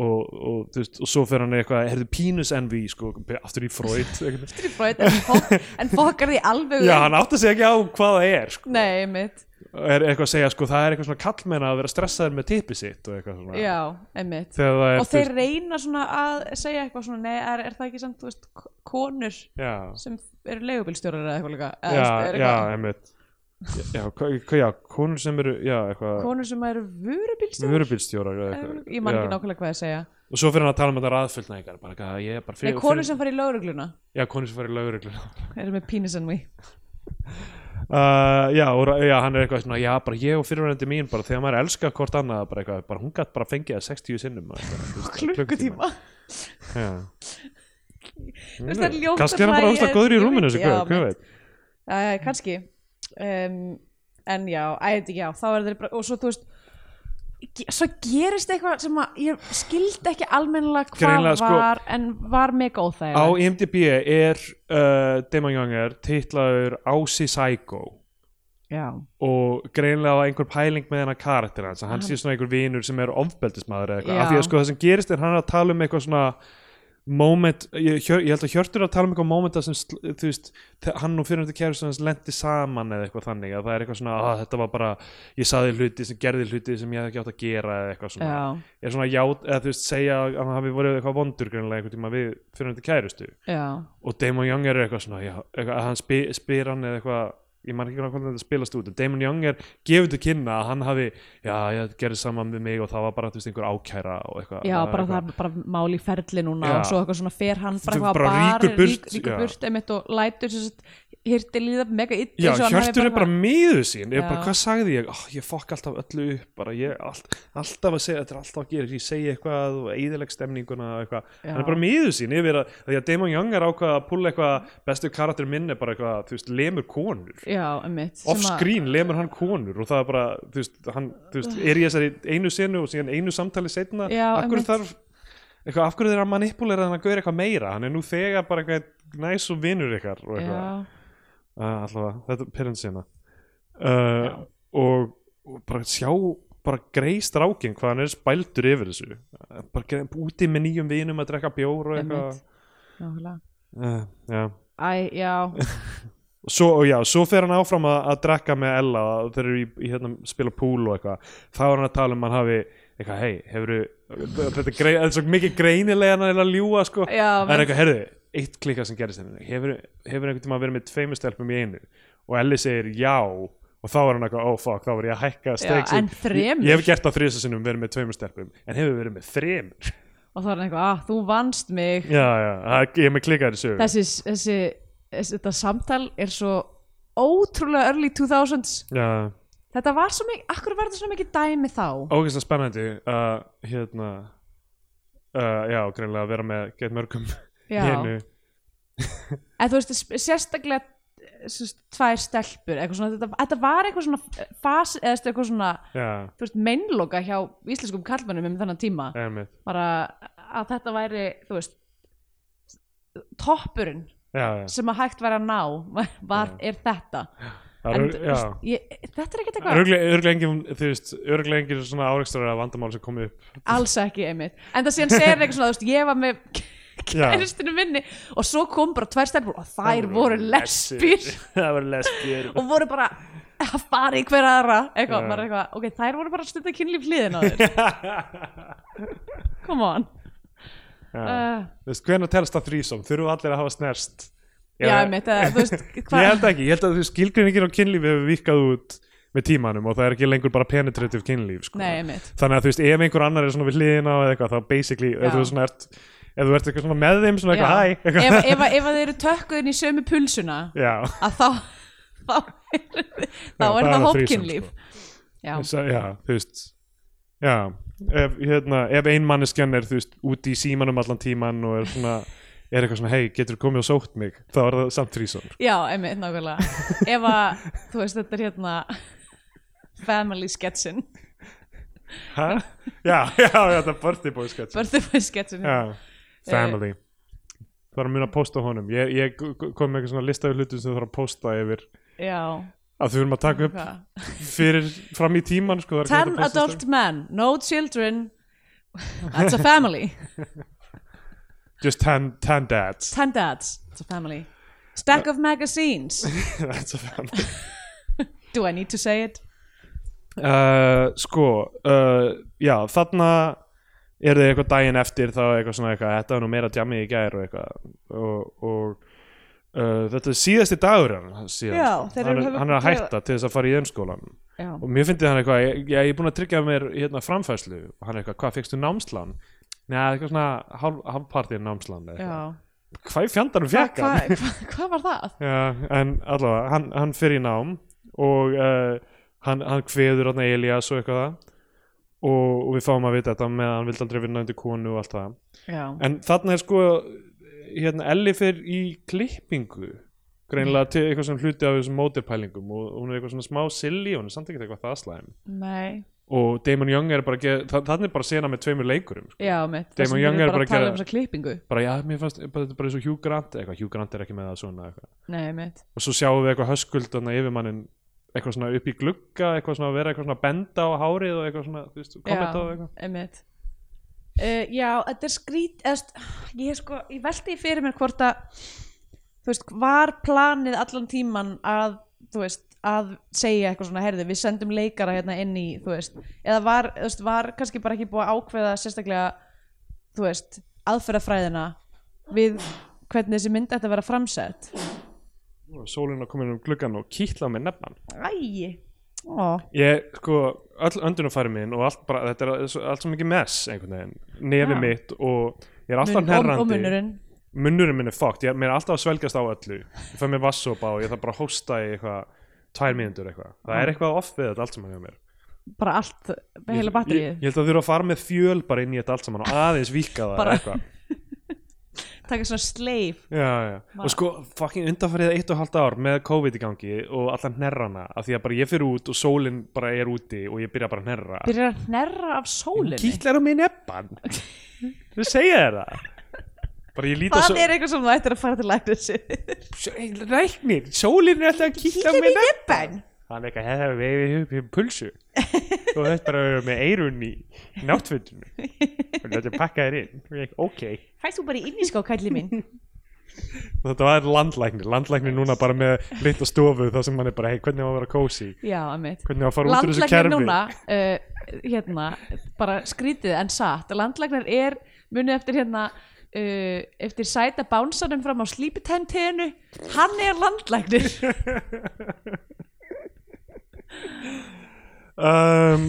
A: og, og, veist, og svo fer hann eitthvað, heyrðu pínus envy, sko, aftur í Freud.
B: Þetta er Freud, en, fólk, en fokkar því alveg
A: já, hann átti sig ekki á hvað það er sko.
B: nei, mitt,
A: er eitthvað að segja, sko, það er eitthvað svona kallmenn að vera stressaður með tippi sitt og eitthvað svona.
B: Já, einmitt. Og þeir reyna svona að segja eitthvað svona, nei, er, er það ekki samt, þú veist, konur
A: já,
B: sem eru leigubílstjórar eða eitthvað líka?
A: Já,
B: veist,
A: já, einmitt já, já, konur sem eru já,
B: konur sem eru vörubílstjórar?
A: Vörubílstjórar
B: ég man ekki
A: Já.
B: nákvæmlega hvað að segja.
A: Og svo fyrir hann að tala um þetta er bara
B: nei,
A: fyrir,
B: konur sem fara í lögregluna.
A: Já, konur sem fyrir lögreglu
B: eru með penis and we
A: Uh, já, og, já, hann er eitthvað svona, já, bara ég og fyrirvændi mín bara þegar maður elskar hvort annað bara eitthvað, bara hún gætt bara fengið það 60 sinnum og eitthvað, þú veist,
B: klukkutíma.
A: Já.
B: það er ljótt að
A: Kannski er hann bara óslega góður í rúminu
B: já, kannski um, en já, ætti ekki já þá er þeir bara, og svo þú veist svo gerist eitthvað sem að ég skildi ekki almennilega hvað
A: sko-
B: var en var mega
A: Á
B: óþægilegt
A: IMDb er uh, Damon Younger titlaður Aussie Psycho
B: já,
A: og greinlega á einhver pæling með hennar karakter hans, hann sé svona einhver vinur sem er ofbeldismæður eða eitthvað, af því að sko það sem gerist er hann að tala um eitthvað svona moment, ég, ég held að Hjörtur að tala um eitthvað momenta sem, þú veist hann og fyrirhundi kæru sem hans lendi saman eða eitthvað þannig, að það er eitthvað svona að þetta var bara, ég saði hluti sem gerði hluti sem ég hef ekki átt að gera eða eitthvað svona.
B: Já,
A: er svona ját, eða þú veist, segja að hann hafi verið eitthvað vondur greinlega einhvern tíma við fyrirhundi kærustu.
B: Já.
A: Og Damon Young er eitthvað svona já, eitthvað, að hann spyr, spyr hann eða eitthvað ég man ekki hvernig þetta spilast út en Damon Young er gefur til kynna að hann hafi já, ég gerði saman við mig og það var bara þú veist, einhver ákæra og eitthvað
B: Já, bara
A: eitthvað.
B: það er bara mál í ferli núna
A: Já.
B: og svo eitthvað svona fer hann bara
A: bara rýkur burt,
B: rík, ríkur burt einmitt og lætur hirti líða mega illa
A: Já, Hjörtur er bara miður sín. Ég
B: Já.
A: bara, hvað sagði ég? Oh, ég fokk alltaf öllu upp bara, ég, all, alltaf að segja, þetta er alltaf að gera ég segi eitthvað og eðileg stemninguna eitthvað, hann er bara miður sín yfir að, því að Damon Young er ákvað að púla eitthvað bestu karakter minn er bara eitthvað, þú veist, lemur konur. Off screen lemur hann konur og það er bara, þú veist, hann þú veist, er í þessari einu senu og síðan einu samtali setna,
B: einmitt.
A: þarf eitthvað, af hverju þeir að manipulera hann að gauðra eitthvað meira, hann er nú þegar bara eitthvað næs og vinur ykkar og eitthvað allavega, þetta er pyrrensina uh, og, og bara sjá bara greist rákin hvað hann er spældur yfir þessu. Uh, bara úti með nýjum vinum að drekka bjór og eitthvað. Uh, já.
B: Æ, já,
A: svo, og já, svo fer hann áfram að, að drekka með Ella og þeir eru í, í hérna, spila pool og eitthvað. Þá er hann að tala um hann hafi eitthvað, hei, hefur þetta er svo mikið greinilega hann að ljúga sko. það er eitthvað, herðu, eitt klika sem gerist henni hefur, hefur einhvern tíma verið með tveimur stelpum í einu? Og Elli segir já. Og þá var hann eitthvað, oh fuck, þá var ég að hækka
B: já,
A: stakes
B: en þremur
A: ég, ég hef gert það þrisa sinnum verið með tveimur stelpum en hefur verið með þremur.
B: Og þá er hann eitthvað, ah, þú vannst mig.
A: Já, já, það- ég er með klikaðir sögu.
B: Þessi, þessi, þessi þetta samtal er svo ótrúlega early 2000s
A: já,
B: þetta var svo mikið, akkur var þetta svo mikið dæmi þá?
A: Ógeðslega spennandi uh, hérna uh, já, greinlega að vera með gett mörgum hérna
B: en þú veist, sérstaklega sérst, tvær stelpur svona, þetta, þetta var eitthvað svona fas, eða eitthvað svona veist, meinloka hjá íslenskum kallmennum um þennan tíma.
A: Einmitt.
B: Bara að þetta væri þú veist toppurinn
A: já, já,
B: sem að hægt væri að ná var, er þetta. En, veist, ég, þetta er ekkert eitthvað
A: Örglega, engin, svona áreikstrar af vandamál sem komið upp.
B: Alls ekki einmitt. En það segir hann eitthvað svona, þú veist, ég var með. kæristinu minni. Og svo kom bara tvær stelpur og þær voru lesbír og voru bara að fara í hver aðra. Eitthvað, maður er eitthvað, ok, þær voru bara að stunda kynlíf hliðin á þér. Come on. Uh,
A: Þú veist, hvenær telst það þrísom? Þurfum allir að hafa snerst?
B: já, einmitt, uh, þú veist
A: Ég held ekki, ég held að þú skilgreiningin á kynlífi hefur vikað út með tímanum og það er ekki lengur bara penetrative kynlíf sko.
B: nei,
A: þannig að þú veist, ef einhver annar er svona við hliðina eða eitthvað, þá basically, þú svona ert ef þú ert eitthvað svona með þeim, svona eitthvað hæ
B: ef,
A: eitthvað,
B: ef, ef að þeir eru tökkuðin í sömu pulsuna
A: já,
B: að þá þá er, þá er það
A: það
B: hópkynlíf
A: þrísom,
B: já,
A: já, þú veist já, ef, hérna, ef ein manneskjan er, þú veist, úti í símanum allan tíman og er svona er eitthvað svona, hei, getur komið og sótt mig? Þá er það samt þrísom
B: já, einmitt, nákvæmlega. Ef að, þú veist, þetta er hérna family sketsin
A: Hæ? Já, já, þetta er birthday boy sketch
B: birthday boy sketsin
A: Já, family. Það er að muna að posta honum. Ég, ég kom með eitthvað svona lista af hlutum sem þarf að posta yfir.
B: Já,
A: að þú erum að taka upp fyrir fram í tíman sko,
B: Ten adult men, no children. That's a family.
A: Just ten, ten dads.
B: Ten dads, it's a family. Stack of magazines.
A: That's a family.
B: Do I need to say it?
A: uh, Sko uh, Já, þarna er þið eitthvað daginn eftir þá eitthvað svona eitthvað, þetta var nú meira djamið í gær og eitthvað og, og uh, þetta er síðasti dagur hann síðan,
B: Já,
A: sko. hann, er, hann er að hætta til þess að fara í ennskólan
B: Já,
A: og mér finnst hann eitthvað, ég, ég, er búin að tryggja mér hérna framfæslu og hann er eitthvað, hvað fegstu námslán? Nei, eitthvað svona
B: já,
A: eitthvað. hvað
B: Hva,
A: fekk hann?
B: hva, hvað var það?
A: Já, en allavega, hann, hann fyrir í nám og uh, hann, hann kveður hann Elias og eitthvað það og, og við fáum að vita þetta með að hann vildi aldrei vinna undir konu og allt það.
B: Já,
A: en þarna er sko hérna Ellie fyrir í klippingu greinilega til eitthvað sem hluti af þessum mótirpælingum og hún er eitthvað svona smá silly og hún er samt ekki eitthvað það slæm.
B: Nei.
A: Og Damon Young er bara að gera þa- þarna er bara sena með tveimur leikurum sko.
B: Já, mitt,
A: Damon Young er
B: bara að tala
A: að
B: um þessa klippingu.
A: Bara já, mér fannst bara, þetta er bara eins og Hugh Grant eitthvað, Hugh Grant er ekki með það svona eitthvað.
B: Nei, mitt
A: og svo sjáum við eitthvað höskuld þarna yfir mannin eitthvað svona upp í glugga eitthvað svona að vera eitthvað svona benda á hárið og eitthvað svona, þú veist, kommenta og eitthvað.
B: uh, Já, þetta er skrít eðst, ég, sko, ég velti því fyrir mér hvort að þú veist, var planið allan tíman að þú veist, að segja eitthvað svona herði, við sendum leikara hérna inn í þú veist, eða var, þú veist, var kannski bara ekki búið að ákveða sérstaklega þú veist, aðferðafræðina við hvernig þessi mynd ætti að vera framsett
A: og sólinn að koma inn um gluggan og kýtla á mig nefnan
B: Æ, ó,
A: ég, sko, öll öndunarfæri minn og allt bara, þetta er allt svo mikið mess einhvern veginn, nefi
B: Já.
A: mitt og ég er alltaf
B: mun, og, og munnurinn
A: munnurinn minn er fókt, ég mér er alltaf að svelgjast á öllu. Ég fæ mér vassopa og ég þarf bara að hósta í eitthvað tvær mínútur eitthvað, það er eitthvað off við þetta allt saman hjá mér.
B: Bara allt, heila
A: ég, ég,
B: batterið.
A: ég held að þú eru að fara með fjöl bara inn í þetta allt saman og aðeins vika það
B: Bara-
A: eitthvað
B: taka svona sleif
A: já, já. og sko fucking undanfarið eitt og halvt ár með COVID í gangi og allan hnerrana af því að bara ég fyrir út og sólinn bara er úti og ég byrja bara að hnerra
B: byrjar að hnerra af sólinni
A: kýtlar á mig neppan þú segja þér það
B: það er eitthvað sem þú ættir að fara til læknir
A: svo ræknir, sólinn er alltaf að kýtla á mig neppan
B: neppan
A: hann er eitthvað, þetta hefur við í pulsu. Og þetta bara að vera með eirun í náttfötunu og þetta pakka þér inn? Og ég, ok.
B: Hæst þú bara inn í skó, kallið minn?
A: Þetta var landlæknir, landlæknir núna bara með litla stofu þar sem hann er bara, hei, hvernig á að vera kósi
B: já,
A: hvernig á að fara út úr þessu kerfi?
B: núna uh, hérna, bara skrítið en satt. Landlæknir er munið eftir hérna uh, eftir sæta bánsanum fram á teginu hann er landlæknir
A: um,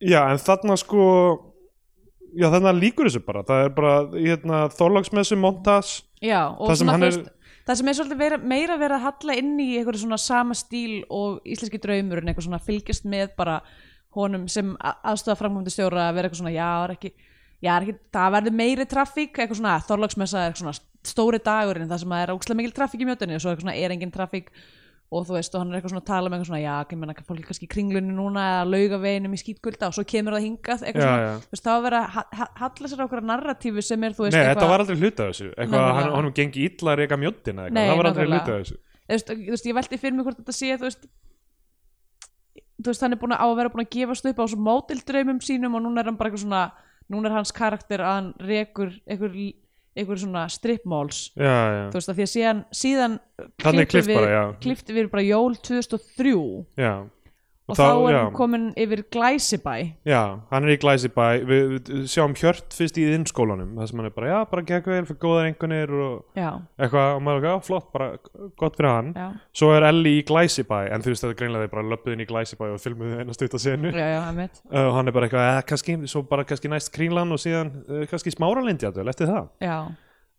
A: já, en þarna sko já, þarna líkur þessu bara. Það er bara, hérna, þorlagsmessu montas.
B: Já, og
A: Það sem hann er-
B: það sem er svolítið vera, meira verið að halla inn í eitthvað svona sama stíl og íslenski draumur en eitthvað svona fylgjast með bara honum sem aðstofa framkvæmdi stjóra að vera eitthvað svona, já, er ekki já, er ekki, það verður meiri traffík eitthvað svona, þorlagsmessa er eitthvað svona stóri dagurinn það sem er ókslega mikil traffík í mjötunni og svo er eitthvað svona, er engin traffík og þú veist, og hann er eitthvað svona að tala með eitthvað svona, já, ekki menna fólk er kannski í kringlunni núna eða laugaveginum í skítgulda og svo kemur það hingað eitthvað
A: Já,
B: svona,
A: já.
B: þú veist, þá er verið að ha- ha- halla sér á okkur narratífu sem er, þú veist,
A: Nei,
B: eitthvað
A: þetta var aldrei hluta þessu. Eitthvað, hann, honum gengi illa að reyka mjóttina
B: Nei,
A: það var aldrei hluta þessu.
B: Þú veist, ég velti fyrir mig hvort þetta sé þú veist þú veist, hann er búin að vera búin að gefast upp á svo mótildraumum sínum og núna er hann bara eitthvað svona núna er hans karakter að hann rekur einhver, einhver svona stripmáls þú veist, að því að síðan síðan
A: klippt
B: við,
A: bara, já.
B: klippti við bara jól 2003
A: já
B: og þá, er
A: já,
B: hann komin yfir Glæsibæ.
A: Já, hann er í Glæsibæ. Við, við sjáum Hjört fyrst í innskólanum það sem hann er bara, já, bara gekk vel fyrir góðar einhvernir og
B: já,
A: eitthvað, og maður er ekki, já, flott, bara gott fyrir hann.
B: Já,
A: svo er Ellie í Glæsibæ en þú veist þetta er greinlega þeir bara löppuð inn í Glæsibæ og filmuðu eina stutt að senu uh, og hann er bara eitthvað, eh, kannski, svo bara kannski næst Krínlan og síðan uh, kannski Smáralindi eftir það.
B: Já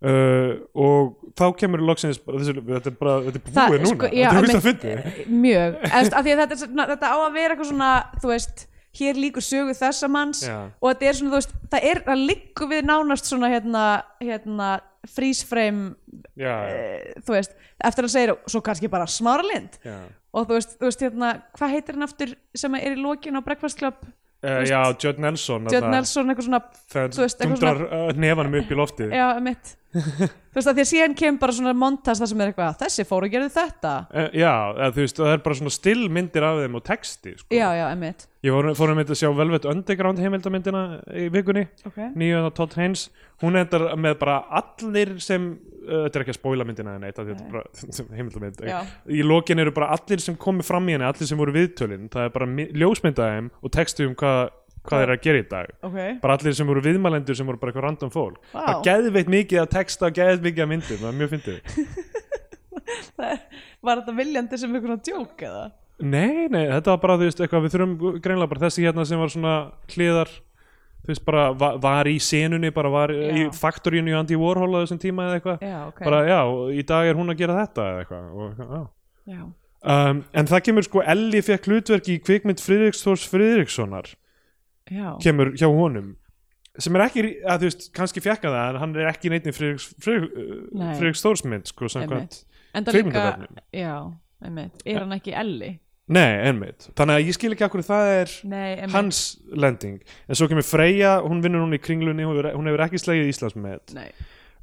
A: uh, og þá kemur loksins þessu, þetta er bara, þetta er búið núna
B: sko, já,
A: þetta er vist
B: einmitt,
A: að fyndi
B: mjög, Efst, að að þetta, er svona- þetta á að vera eitthvað svona þú veist, hér líkur sögu þessa manns
A: Já.
B: og þetta er svona, þú veist, það er að líku við nánast svona hérna, hérna freeze frame
A: já, já,
B: eh, þú veist, eftir að segja svo kannski bara smáralind.
A: Já.
B: og þú veist, þú veist hérna, hvað heitir hann aftur sem er í lokin á Breakfast Club?
A: Uh, já, Judd Nelson
B: Judd Nelson, eitthvað svona þú veist, eitthvað
A: dundrar uh, nefanum upp í loftið.
B: Já, mitt þú veist, að því að síðan kemur bara svona montas það sem er eitthvað, þessi fór og gerði þetta
A: uh, já, eða, þú veist, það er bara svona stillmyndir af þeim og texti sko.
B: já, já, mitt
A: ég fór, fór að mynda að sjá Velvet Underground heimildamyndina í vikunni
B: okay.
A: nýjum á Todd Haynes hún endar með bara allir sem uh, þetta er ekki að spóila myndina en eitt er
B: Já.
A: í lokin eru bara allir sem komu fram í henni allir sem voru viðtölin, það er bara mi- ljósmynd af þeim og textu um hvað hvað er að gera í dag.
B: Ok,
A: bara allir sem voru viðmælendur sem voru bara eitthvað random fólk.
B: Vá.
A: það geðveitt mikið að texta og geðveitt mikið að myndum, það er mjög fyndið.
B: Var þetta viljandi sem einhvern djók eða?
A: Nei, nei, þetta var bara, þú veist, eitthvað við þurfum greinlega bara þessi hérna sem var svona hliðar þú veist bara va var í senunni bara var
B: Já.
A: í faktorínu í Andy Warhol á þessum tíma eða eitthvað.
B: Já, ok.
A: Bara já, í dag er hún að gera þetta eða eitthvað og, um, en það kemur sko Elli fekk hlutverk í kvikmynd Friðriks Þórs Friðrikssonar
B: já,
A: kemur hjá honum sem er ekki, að þú veist, kannski fjekka það en hann er ekki neitt Friðriks. Friðriks Þórsmynd sko, samkvæmt kvikmyndavefnum.
B: já, einmitt, er hann ekki Elli?
A: Nei, einmitt, þannig að ég skil ekki akkur það er
B: nei,
A: hans lending. En svo kemur Freyja, hún vinnur hún í kringlunni hún hefur, hún hefur ekki slegið Íslandsmet
B: nei,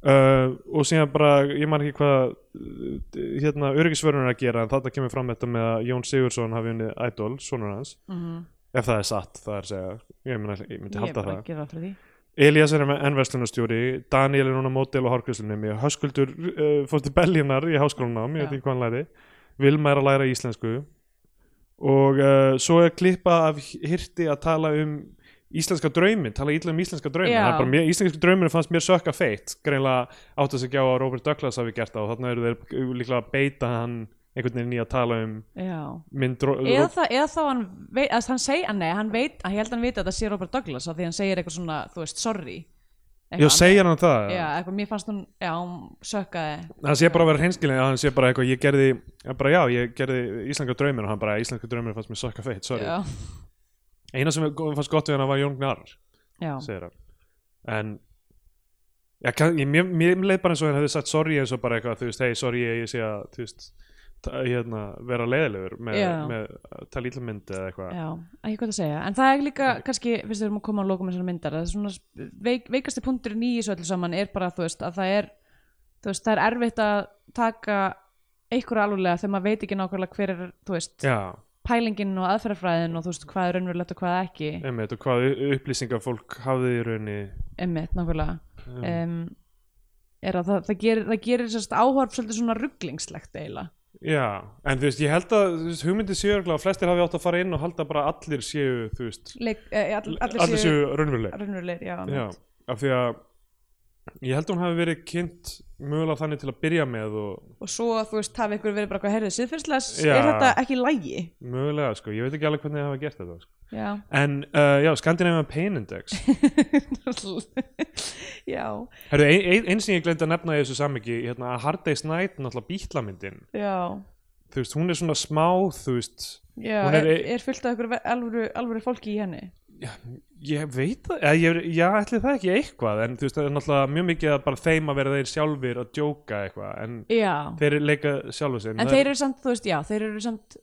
A: uh, og síðan bara, ég man ekki hvað uh, hérna öryggisvörun er að gera en þarna kemur fram þetta með að Jón Sigurðsson hafi unnið Idol, sonur hans.
B: Mhm
A: ef það er satt, það er segja ég, myndi, ég myndi
B: ég
A: halda
B: bara
A: það.
B: það
A: Elías er ennverslunarstjóri Daniel er núna mótel og hárgræslunum Höskuldur uh, fór til Belginar í háskólanám, ég veit ekki hvað hann læri. Vilma er að læra íslensku. Og uh, svo er klippa af hirti að tala um íslenska drauminn, tala ítla um íslenska bara mér, íslenska drauminn fannst mér sökka feitt. Greinlega átt að segja á að Robert Douglas hafi gert það og þarna eru þeir líklega að beita hann einhvern veginn í að tala um
B: já.
A: mynd Ro-
B: eða, það, eða þá hann veit, að hann segi, að nei, hann veit, að ég held að hann veit að það sé Robert Douglas af því hann segir eitthvað svona, þú veist, sorry.
A: Já, segja hann það
B: já, eitthvað, mér fannst hún, já, hún sökkaði.
A: Hann sé bara að vera hreinskilin hann sé bara eitthvað, ég gerði bara, já, ég gerði íslenska drauminn og hann bara, íslenska drauminn fannst mér sökka feitt, sorry.
B: Já,
A: eina sem fannst gott við hann var Jón Gnar segir hann. En já, mér, mér leið bara eins og hann hefði sagt sorry eins og bara eitthvað, þú veist, hei, sorry ég, sé að, þú veist hérna, vera leiðilegur með, með að tala ítla mynd eða eitthvað.
B: Já, ekki hvað að segja. En það er líka, kannski, fyrst við erum að koma að lokum með svona myndar, það er svona veik, veikasti punkturinn í þessu öllu saman er bara, þú veist, að það er þú veist, það er erfitt að taka einhverju alveglega þegar maður veit ekki nákvæmlega hver er, þú veist,
A: já,
B: pælingin og aðferðafræðin og þú veist, hvað er raunverulegt og hvað ekki.
A: Einmitt, og hvað upplýsingar fólk hafði í raunni
B: emmitt, nákvæmlega.
A: Um,
B: um, er að það, það gerir, það gerir áhorf svolítið svona rugglingslegt eiginlega
A: já, en þú veist, ég held að veist, hugmyndið séu örugglega að flestir hafi átt að fara inn og halda bara allir séu, þú veist
B: Leik, eh, all, allir,
A: allir séu raunveruleg
B: raunverulegir, já,
A: Já, af því að ég held að hún hafi verið kynnt mögulega þannig til að byrja með og
B: og svo þú veist, hafi ykkur verið bara siðferðslega,
A: Já.
B: er þetta ekki lægi
A: mögulega, sko, ég veit ekki alveg hvernig það hafa gert þetta sko.
B: já.
A: En uh, já, Scandinavian Pain Index.
B: Já,
A: Herru, ein, ein, eins sem ég glemt að nefna í þessu sammyggi hérna, að Hard Day's Night, náttúrulega bítlamyndin.
B: Já.
A: Þú veist, hún er svona smá þú veist,
B: já,
A: er
B: er,
A: ein-
B: er fullt af ykkur alvöru, alvöru fólki í henni
A: ég veit það eða, ég, já, ætli það ekki eitthvað en þú veist, það er náttúrulega mjög mikið að bara þeim að vera þeir sjálfir að djóka eitthvað en
B: já,
A: þeir leika sjálfur sér
B: en þeir eru samt, þú veist, já, þeir eru samt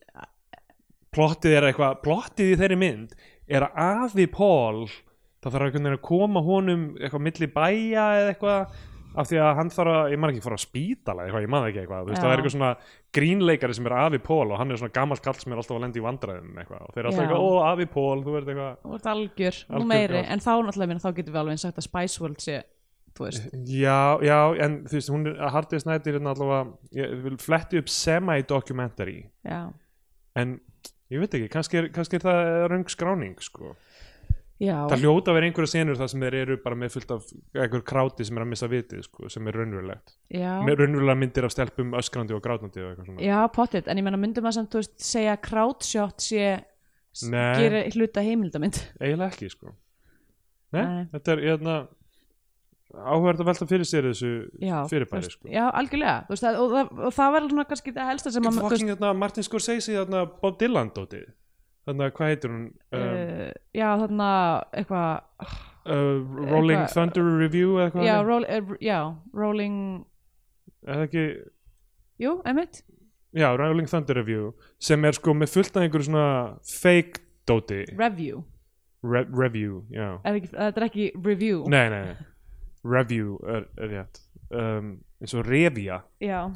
A: plottið er eitthvað, plottið í þeirri mynd er að afi Pól það þarf að koma honum eitthvað milli bæja eða eitthvað af því að hann þarf að, ég man ekki fara að spítala eitthvað, ég man ekki eitthvað, þú veist, það er eitthvað svona grínleikari sem er afi Pól og hann er svona gammal kall sem er alltaf að lendi í vandræðum eitthvað. Og þeir eru alltaf eitthvað, ó afi Pól, þú verður eitthvað
B: þú ert algjör, nú
A: Algjör
B: meiri.
A: grátt.
B: en þá náttúrulega, minna, þá getum við alveg eins sagt að Spice World sé, þú veist.
A: Já, já, en þú veist, hún er að Hardest Night er hérna allavega, ég vil fletti upp semi-documentary.
B: Já,
A: en ég veit ekki, kannski er, kannski er það röng skráning sko.
B: Já,
A: það hljóta að vera einhverja senur þar sem þeir eru bara með fullt af einhver kráti sem er að missa vitið sko, sem er raunverulegt. Með raunverulega myndir af stelpum öskrandi og grátandi og
B: Já, pottit, en ég menna myndum að samt, þú veist, segja crowdshot sé gerir hluta heimildamynd?
A: Eiginlega ekki sko. Nei,
B: Nei.
A: þetta er hérna áhverð að velta fyrir sér þessu
B: Já,
A: fyrirbæri sko.
B: Já, algjörlega, veist, og, það, og það var kannski það helsta sem að,
A: hérna Martin Scorsese þarna Bob Dylan dótið þarna hvað heitir hún? Um,
B: uh, já, þarna eitthvað,
A: uh, Rolling
B: eitthvað-
A: Thunder Review eða hvað
B: já, roll, uh, já, rolling
A: það ekki
B: jú, emitt
A: já, Rolling Thunder Review sem er sko með fullt af einhverju svona fake dóti.
B: Review,
A: Re review, já.
B: Er ekki, þetta er ekki review.
A: Nei, nei. review er, er rétt. Um, eins og revia.
B: Já,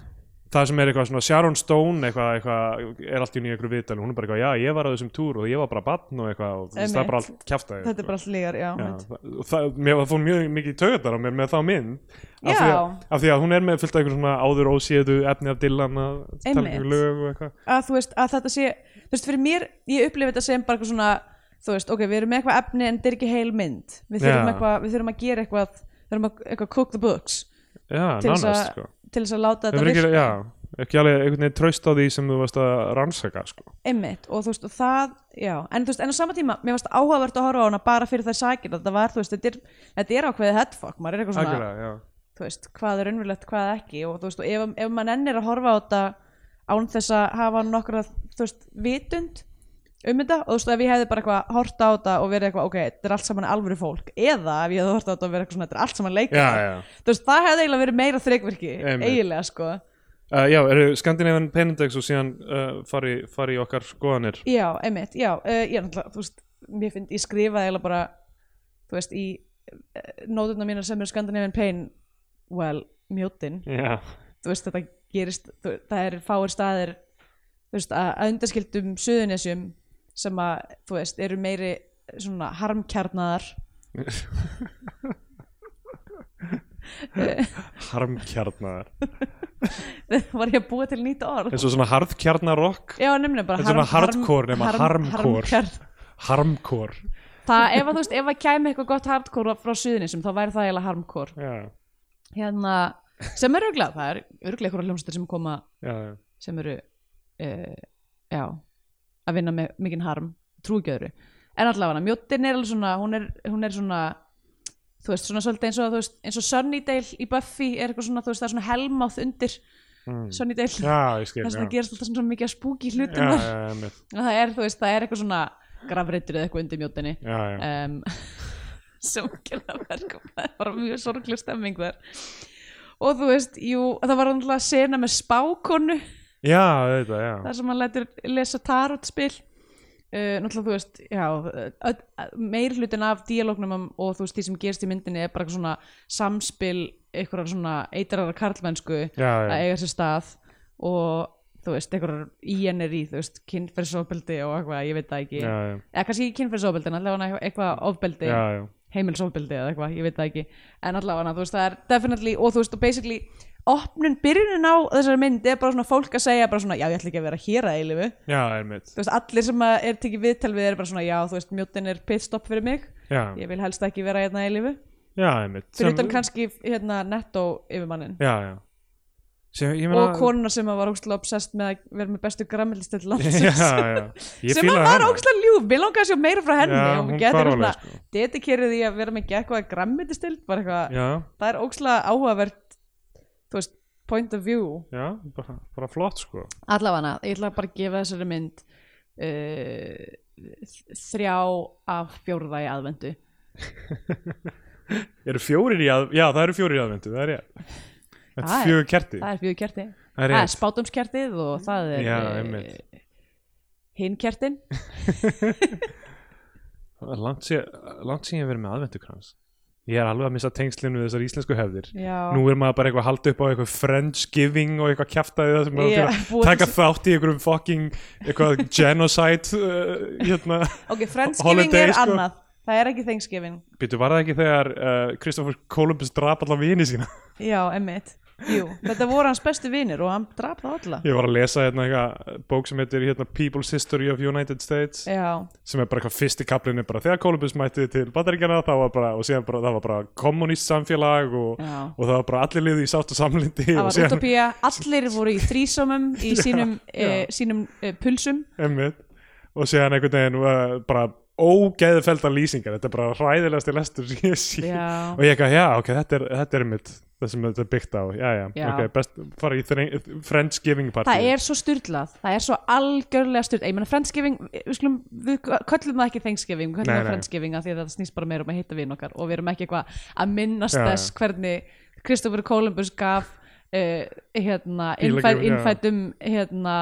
A: það sem er eitthvað svona Sharon Stone eitthvað, eitthvað er allt í nýja ykkur viðtal hún er bara eitthvað, já ég var á þessum túr og ég var bara batn og eitthvað og það er bara allt kjaftaði
B: þetta er bara allt lígar, já,
A: Já, það, og það, mér, það fór mjög mikið taugatar á mér með þá mynd af því, að, af því að hún er með fullt af einhver svona áður óséðu efni af Dylan að tala um einhver lög og eitthvað.
B: Að þú veist, að þetta sé þú veist, fyrir mér, ég upplifi þetta sem bara eitthvað svona þú veist, ok, við erum með eitthvað efni en þetta er ekki heil mynd.
A: Já.
B: að að
A: nánast
B: að-
A: sko.
B: Til þess að láta þetta virka
A: já, ekki alveg einhvern veginn traust á því sem þú varst að rannsaka sko.
B: einmitt og þú veist og það, já en þú veist en á sama tíma, mér varst áhugavert að horfa á hana bara fyrir það sækir þetta var, þú veist, þetta er, þetta er ákveðið headfuck, maður er eitthvað svona
A: Algjörlega, já.
B: þú veist, hvað er unnverulegt, hvað ekki og þú veist, og ef, ef maður ennir að horfa á þetta án þess að hafa nokkra þú veist, vitund um þetta og þú veist, ef ég hefði bara eitthvað hort á þetta og verið eitthvað, ok, þetta er allt saman alvöru fólk eða ef ég hefði hort á þetta og verið eitthvað svona, þetta er allt saman leikar þú veist, það hefði eiginlega verið meira
A: Einmitt.
B: eiginlega, sko.
A: Uh, já, eru Scandinavian Penindex og síðan uh, fari, fari í okkar skoðanir?
B: Já, einmitt, já, uh, ég náttúrulega, þú veist, mér finn, ég skrifaði eiginlega bara, þú veist, í uh, nótuna mínar sem er Scandinavian Pain, well, mjótin,
A: Já,
B: þú veist, þetta gerist, þú, það er fáir staðir, þú veist, að, undaskildum suðunesjum sem að, þú veist, eru meiri svona harmkjarnaðar,
A: harmkjarnar
B: var ég að búa til nýtt orð?
A: eins og svona harðkjarnarokk. Þetta er svona hardcore nema harmcore. harmkor
B: Það, ef að þú veist, ef að kæmi eitthvað gott hardcore frá suðunesjum, þá væri það eiginlega harmcore.
A: Já,
B: Hérna, sem er örglega, það er örglega eitthvað hljómsveitir sem koma
A: já, já.
B: sem eru uh, já, að vinna með mikinn harm trúgjöðru, en allavega mjóttin er alveg svona, hún er, hún er svona þú veist, svona svolítið eins og veist, eins og Sunnydale í Buffy er eitthvað svona, þú veist, það er svona helmáð undir
A: Mm.
B: Sunnydale.
A: Já,
B: það er
A: já.
B: svona gerist alltaf svona mikið að spúki
A: Já,
B: hlutum.
A: Já, já.
B: Og það er, þú veist, það er eitthvað svona grafreitur eða eitthvað undir mjóttinni
A: já, já.
B: um, sem gerða verkum það bara mjög sorglega stemming þar. Og þú veist, jú, það var alltaf sena með spákonu
A: Já, þetta, já.
B: Þar sem hann lætur lesa tarotspil. Uh, náttúrulega þú veist já, meir hlutin af díalógnum um- og þú veist því sem gerst í myndinni er bara eitthvað svona samspil eitthvað svona eitrara karlmennsku
A: Já,
B: að
A: já,
B: eiga sér stað og þú veist, eitthvað í henni í þú veist, kynferðsofbeldi og eitthvað, ég veit það ekki.
A: Já,
B: eða kannski ekki kynferðsofbeldi, en allavega eitthvað ofbeldi heimilsofbeldi eða eitthvað, ég veit það ekki. En allavega, þú veist, það er definitely og þú veist, og basically, opnun, byrjunin á þessari mynd er bara svona fólk að segja bara svona, já, ég ætla ekki að vera hér að eilifu
A: Já, einmitt.
B: Þú veist, allir sem að er tekið viðtal við er bara svona, já, þú veist, mjóttin er pitstop fyrir mig.
A: Já,
B: ég vil helst ekki vera hérna að eilifu
A: já, einmitt.
B: Fyrir utan kannski, hérna, netto yfirmannin
A: Já, já. Sem, ég
B: og konuna sem að var ógstlega obsessed með að vera með bestu grammelistill
A: Já,
B: landsins.
A: Já Ég
B: sem að
A: fílaði
B: var
A: hana.
B: ógstlega ljúf, mér langaði að sjá meira frá henni
A: Já, hún
B: hún getur
A: hvarf
B: svona
A: alveg, sko.
B: dedikerið í að vera með eitthvað grammelistill bara eitthvað,
A: Já,
B: það er ógstlega áhugavert þú veist, point of view.
A: Já, bara, bara flott sko.
B: Allavega, ég ætla bara að gefa þessari mynd uh, þrjá af fjórða í aðvendu
A: Eru fjórir í að, já það eru fjórir í aðvendu, það er ég Þetta
B: Það
A: er fjögur kerti.
B: það er fjögur kerti,
A: Það er
B: er spátumskertið og það er
A: Já,
B: eh,
A: einmitt.
B: hinn kertin.
A: Það er Langt síðan langt síðan hef verið með aðvendukrans Ég er alveg að missa tengslinu við þessar íslensku hefðir
B: Já.
A: Nú er maður bara eitthvað að halda upp á eitthvað Friendsgiving og eitthvað kjaftaði það sem maður yeah, taka þátt í einhverjum fucking eitthvað genocide uh, hérna
B: ok, Friendsgiving er
A: sko.
B: annað það er ekki Thanksgiving
A: Býtu, var það ekki þegar uh, Christopher Columbus drap alla vini sína?
B: já, emmitt Jú, þetta voru hans bestu vinir og hann draf það alla.
A: Ég var að lesa hérna eitthvað bók sem heitir hérna, People's History of United States
B: Já,
A: sem er bara eitthvað fyrsti kaplinn er bara þegar Columbus mætti til Bandaríkjana þá var bara, og síðan bara, það var bara kommunist samfélag og, og það var bara allir liði í sátt og samlindi
B: það var
A: síðan,
B: utopía Allir voru í þrísomum í sínum,
A: já.
B: e, sínum e, pulsum.
A: Einmitt, og síðan einhvern veginn uh, bara ógeðu felda lýsingar. Þetta er bara hræðilegasti lestur sem ég sé.
B: Já.
A: og ég eitthvað, já, ok, þetta er, þetta er einmitt það sem þetta er byggt á, já, já,
B: Já.
A: ok, best fara í Friendsgiving party
B: Það er svo styrlað, það er svo algjörlega styrlað Ég meina Friendsgiving, við, skulum, við köllum það ekki Thanksgiving, við köllum það. Friendsgiving af því að það snýst bara meira um að hitta vin okkar og við erum ekki eitthvað að minnast
A: Já,
B: þess hvernig Christopher Columbus gaf uh, hérna, innfætum hérna,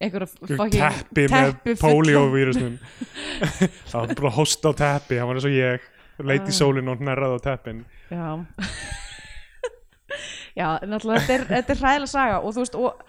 B: fucking
A: teppi með políóvírusnum það var bara að hosta á teppi hann var eins og ég, leit
B: Ah.
A: í sólinn og hnerrað á teppin.
B: Já. Já, náttúrulega þetta er, þetta er hræðilega saga og þú veist, og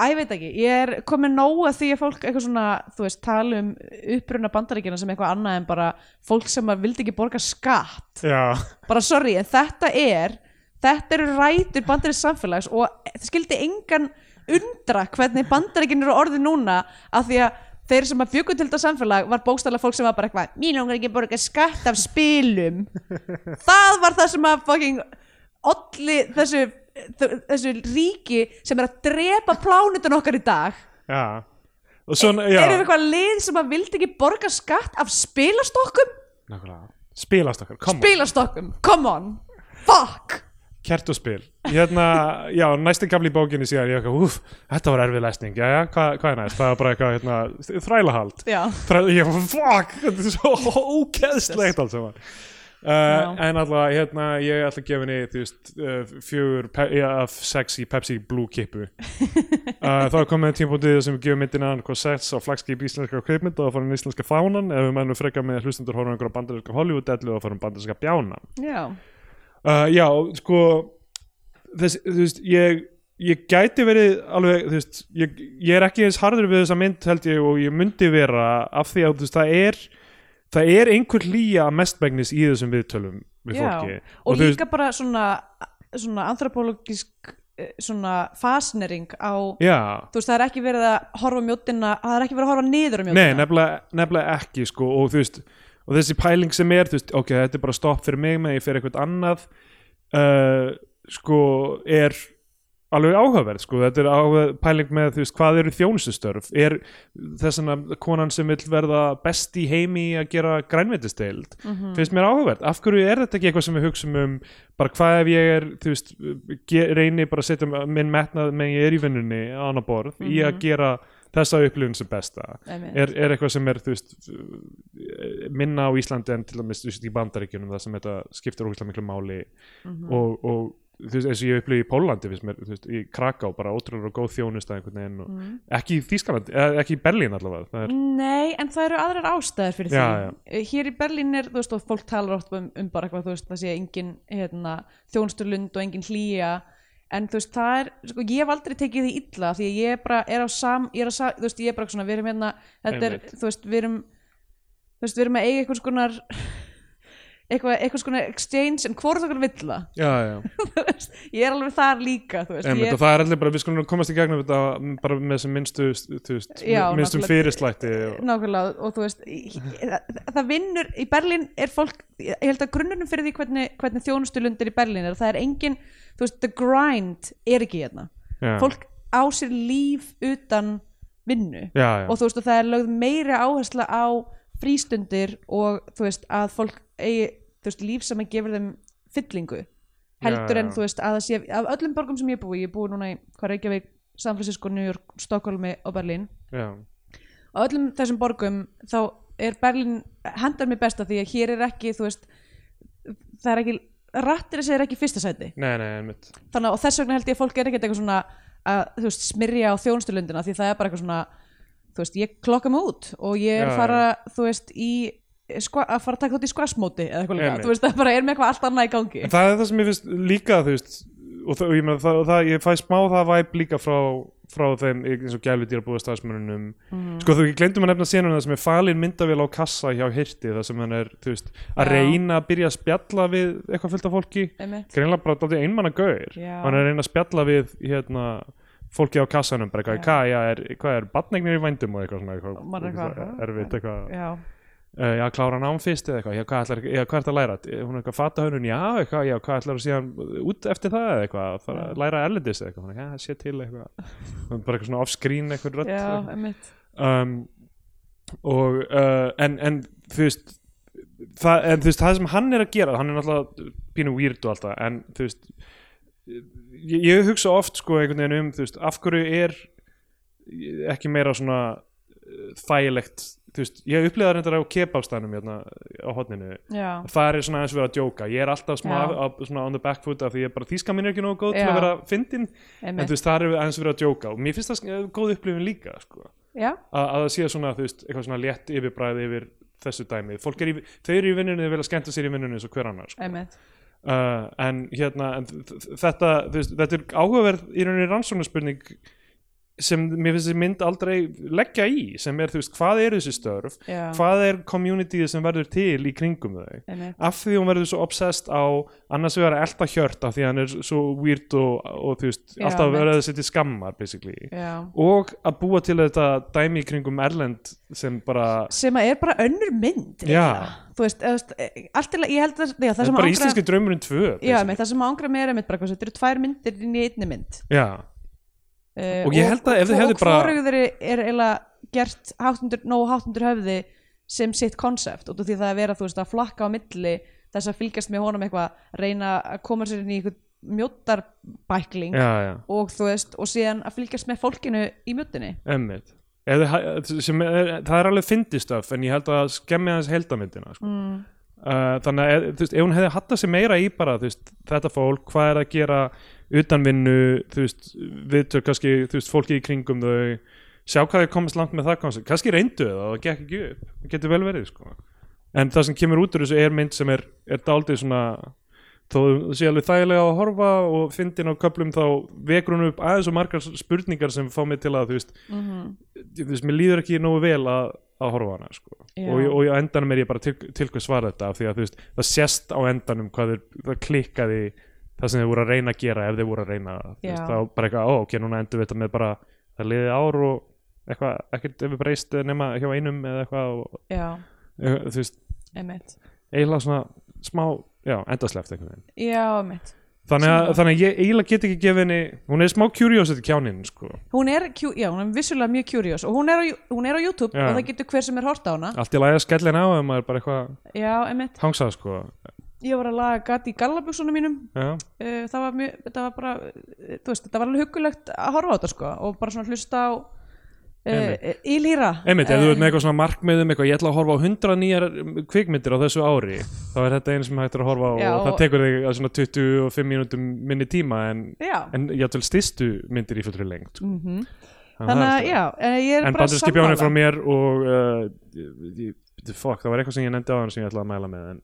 B: að ég veit ekki, ég er komin nóg að því að fólk eitthvað svona, þú veist, tala um uppruna bandaríkina sem eitthvað annað en bara fólk sem vildi ekki borga skatt.
A: Já,
B: bara sorry, en þetta er þetta eru rætur bandaríks samfélags og það skildi engan undra hvernig bandaríkin eru orðið núna af því að þeir sem að bjöggu til þetta samfélag var bókstæðlega fólk sem var bara eitthvað mín langar ekki að borga skatt af spilum. Það var það sem að fucking olli þessu þessu ríki sem er að drepa plánutun okkar í dag.
A: Já. Og svona, já.
B: við eitthvað lið sem að vildi ekki borga skatt af spilastokkum
A: Nákvæmlega. spilast okkar, come on.
B: Spilastokkum, come on. Fuck
A: kert og spil hérna, já, næsti kafli í bókinni síðan ég eitthvað, úf, þetta var erfið lesning. Já, já, hvað, hvað er næst, það var bara eitthvað hérna, þrælahald. Þræ, ég var, fuck, þetta er svo ókeðslegt allt saman. Uh, en alltaf, hérna, ég ætla að gefa henni, þú veist, uh, fjögur ja, af sex í Pepsi Blue kippu. Uh, þá er komið tímpútið sem við gefum myndina hvað sex á flagskip íslenska kveipmynd og farum íslenska fánan. Ef við mennum frekar með hlustundur horfum einhverja bandarinska Hollywood-dellu og farum bandarinska bjána.
B: Já,
A: uh, já, sko þess, þú veist, ég ég gæti verið alveg, þú veist ég, ég er ekki eins harður við þessa mynd held ég og ég myndi vera af því að þú veist, það er það er einhver hlýja mestmægnis í þessum viðtölum við
B: Já,
A: fólki
B: og,
A: þú
B: líka bara svona svona antropologísk eh, svona fasnering á
A: já,
B: þú veist það er ekki verið að horfa mjóttina það er ekki verið að horfa niður á
A: nei,
B: mjóttina
A: nefnilega, nefnilega ekki sko, og þú veist, og þessi pæling sem er þú veist, ok, þetta er bara stopp fyrir mig með ég fyrir eitthvað annað uh, sko, er alveg áhugaverð, sko, þetta er áhugaverð pæling með, þú veist, hvað eru þjónustustörf er þess að konan sem vil verða best í heimi að gera grænmetisteild,
B: Mhm.
A: finnst mér áhugaverð af hverju er þetta ekki eitthvað sem við hugsum um bara hvað ef ég er, þú veist ge, reyni bara að setja minn metnað meðan ég er í vinnunni á hana borð í að
B: Mhm.
A: gera þessa upplifun sem besta. Er, er eitthvað sem er veist, minna á Íslandi en til dæmis í bandaríkjunum það sem þetta skiptir ógeðslega miklu máli.
B: Mhm.
A: og, og þú veist, eins og ég upplifði í Pólandi mér, veist, í Kraká bara ótrúlega góð þjónust
B: Mhm.
A: ekki í Þýskaland, eða ekki í Berlín allavega er,
B: Nei, en það eru aðrar ástæður fyrir
A: Já,
B: því. Hér í Berlín er, þú veist, og fólk talar oft um, um bara eitthvað, þú veist, það sé engin hérna, þjónsturlund og engin hlýja en þú veist, það er, sko, ég hef aldrei tekið því illa, því ég er bara er á sam, ég er á sam, þú veist, ég er bara svona, við erum hérna þetta er,
A: Einmitt.
B: þú veist, við erum þú veist, við erum að eiga eitthvað skonar eitthvað, eitthvað skonar exchange en hvort okkar vill það.
A: Já, já,
B: ég er alveg þar líka, þú veist
A: Einmitt,
B: ég,
A: og það er allir bara, við skulum komast í gegnum þetta bara með þessum minnstu veist,
B: Já,
A: minnstum fyrirslætti og,
B: nákvæmlega og þú veist í- það, það vinnur, í Berlín er fólk ég held að grunnurinn fyrir því hvernig, hvernig þjónustulundir í Berlín er að það er engin þú veist, the grind er ekki hérna. Fólk á sér líf utan vinnu.
A: Já, já,
B: og þú veist og það er lögð meiri áhersla á frístundir og þú veist að fólk eigi þú veist líf sem að gefur þeim fyllingu heldur
A: Já,
B: en
A: já.
B: þú veist að það sé af öllum borgum sem ég búi, ég búi núna í hvað Reykjavík, San Francisco, New York, Stockholmi og Berlín.
A: Já,
B: á öllum þessum borgum þá er Berlín hendar mér besta því að hér er ekki þú veist það er ekki, rattir þessi er ekki í fyrsta sæti.
A: Nei, nei, einmitt.
B: Þannig að og þess vegna held ég að fólk er ekkert eitthvað svona að þú veist smyrja á þjónustulundina því það er bara eitthvað svona þú veist ég klokka mig út og ég er
A: Já,
B: að fara þú veist í skva, að fara að taka þátt í skvassmóti eða eitthvað líka, þú veist það bara er með eitthvað allt annað í gangi.
A: En það er það sem ég finnst líka þú veist, og, það, og ég, með, það, og það, ég fæ smá það væp líka frá, frá þeim eins og gæludýra búið stafsmörunum
B: Mhm.
A: sko þú glemdum að nefna senuna það sem er falin myndavél á kassa hjá hirti það sem hann er þú veist, að
B: Já.
A: reyna að byrja að spjalla við eitthvað fullt af fólki. Greinlega bara dálítið einmanna gaur.
B: Já.
A: hann er að reyna að spjalla við hérna fólki á kassanum bara eitthvað, hvað, er, hvað er badnegnir í vændum? og eitthvað svona eitthvað,
B: er eitthvað,
A: erfitt eitthvað uh, já, klára nám fyrst eða eitthvað, já, hvað ætlar, já, hvað ert að læra? Hún er eitthvað fata hönnun, já, eitthvað, já, hvað ætlar að síðan út eftir það eða eitthvað? Að fara að læra erlendis eða eitthvað, hún er, já, sé til eitthvað. Bara eitthvað svona off-screen eitthvað rödd
B: já, einmitt.
A: Um, og uh, en, en þú veist það, en þú veist, það sem hann er að gera hann er náttúrulega pínu weird og alltaf en þú veist ég, ég hugsa oft sko einhvern veginn um þú veist, af hverju er ekki meira svona þægilegt þú veist, ég upplifa reyndar á kebabstænum hérna á hotninu
B: já,
A: það er svona aðeins verið að djóka. Ég er alltaf smá á, svona on the back foot af því ég bara þýska minn er ekki nógu góð til
B: Já.
A: að vera fyndin. En þú veist, það er aðeins verið að djóka og mér finnst það góð upplifin líka sko. Að, að það sé svona, þú veist, eitthvað svona létt yfirbræði yfir þessu dæmi. Er í, þau eru í vinnunni, þau vilja skemmta sér í vinnunni eins og hver annar sko. uh, en hérna en þetta, veist, þetta er áhugaverð í rauninni rannsóknarspurning sem mér finnst þessi mynd aldrei leggja í sem er, þú veist, hvað eru þessi störf?
B: Já.
A: hvað er communityð sem verður til í kringum þau?
B: Einmitt.
A: af því hún verður svo obsessed á annars vegar að elta hjört af því hann er svo weird og, og þú veist,
B: Já,
A: alltaf verður að setja skammar og að búa til þetta dæmi í kringum Erlend sem bara
B: sem að er bara önnur mynd
A: Já.
B: veist, eða, þú veist, e, allt til að ég held að já, það
A: er bara íslenski draumurinn tvö
B: það sem ángra mér er mitt bara þetta eru tvær myndir inn í einni mynd.
A: Já,
B: uh,
A: Og ég held að ef þau
B: og,
A: hefðu
B: og
A: bara-
B: hvorugur þeirri er eiginlega gert háttundur, nógu háttundur höfði sem sitt konsept af því það að vera þú veist að flakka á milli þess að fylgjast með honum eitthvað reyna að koma sér inn í eitthvað mjóttarbækling og þú veist og síðan að fylgjast með fólkinu í mjóttinni
A: er, það er alveg fyndistöf en ég held að skemmi hans heldamyndina sko.
B: mm.
A: uh, þannig að ef- þú veist, ef hún hefði hattað sig meira í bara veist, þetta fólk, hvað er að gera utan vinnu, þú veist viðtök kannski, þú veist, fólki í kringum þau sjá hvað þau komast langt með það koncept. kannski reyndu það og það gekk ekki upp það getur vel verið sko. en það sem kemur út úr þessu er mynd sem er, er daldið svona þó sé alveg þægilega að horfa og fyndin á köplum þá vekur hún upp aðeins og margar spurningar sem fá mig til að þú veist,
B: Mm
A: þú veist mér líður ekki nógu vel að, að horfa á hana sko.
B: Já.
A: og, og á endanum er ég bara til, til hvað svara þetta af því að þú veist, það sést á endanum hvað þeir, það klikkaði það sem þeir voru að reyna að gera ef þeir voru að reyna veist, þá bara eitthvað, ó ok, núna endur við þetta með bara, það liði ár og eitthvað, ekkert ef við breyst nema hjá einum eða eitthvað og, eh, þú veist, eiginlega svona smá, já, endasleft veginn.
B: Já,
A: þannig að, þannig að ég eiginlega get ekki gefið henni hún er smá curiosity kjánin sko.
B: hún er, já, hún er vissulega mjög curious og hún er á, hún er á YouTube
A: Já.
B: og það getur hver sem er hort á hana.
A: Allt í lagi að skella henni á ef maður bara eitthvað hangsað sko.
B: Ég var að laga gati í gallabjúksunum mínum. Uh, það var mjög, þetta var bara þú veist, þetta var alveg huggulegt að horfa á þetta sko og bara svona hlusta á uh, ílýra
A: einmitt, ef þú ert með eitthvað svona markmiðum eitthvað, ég ætla að horfa á 100 nýjar kvikmyndir á þessu ári, þá er þetta einu sem hægt er að horfa á
B: Já,
A: og það tekur þig svona 25 mínútum minni tíma en, en játtvel styrstu myndir í fullri lengt sko.
B: mm
A: Þannig
B: þannig
A: það
B: að já, ég er
A: en
B: bara
A: banderski bjónir frá
B: sammála.
A: mér og uh, ég, ég, fuck, það var eitthvað sem ég nefndi á hann sem ég ætlaði að mæla með en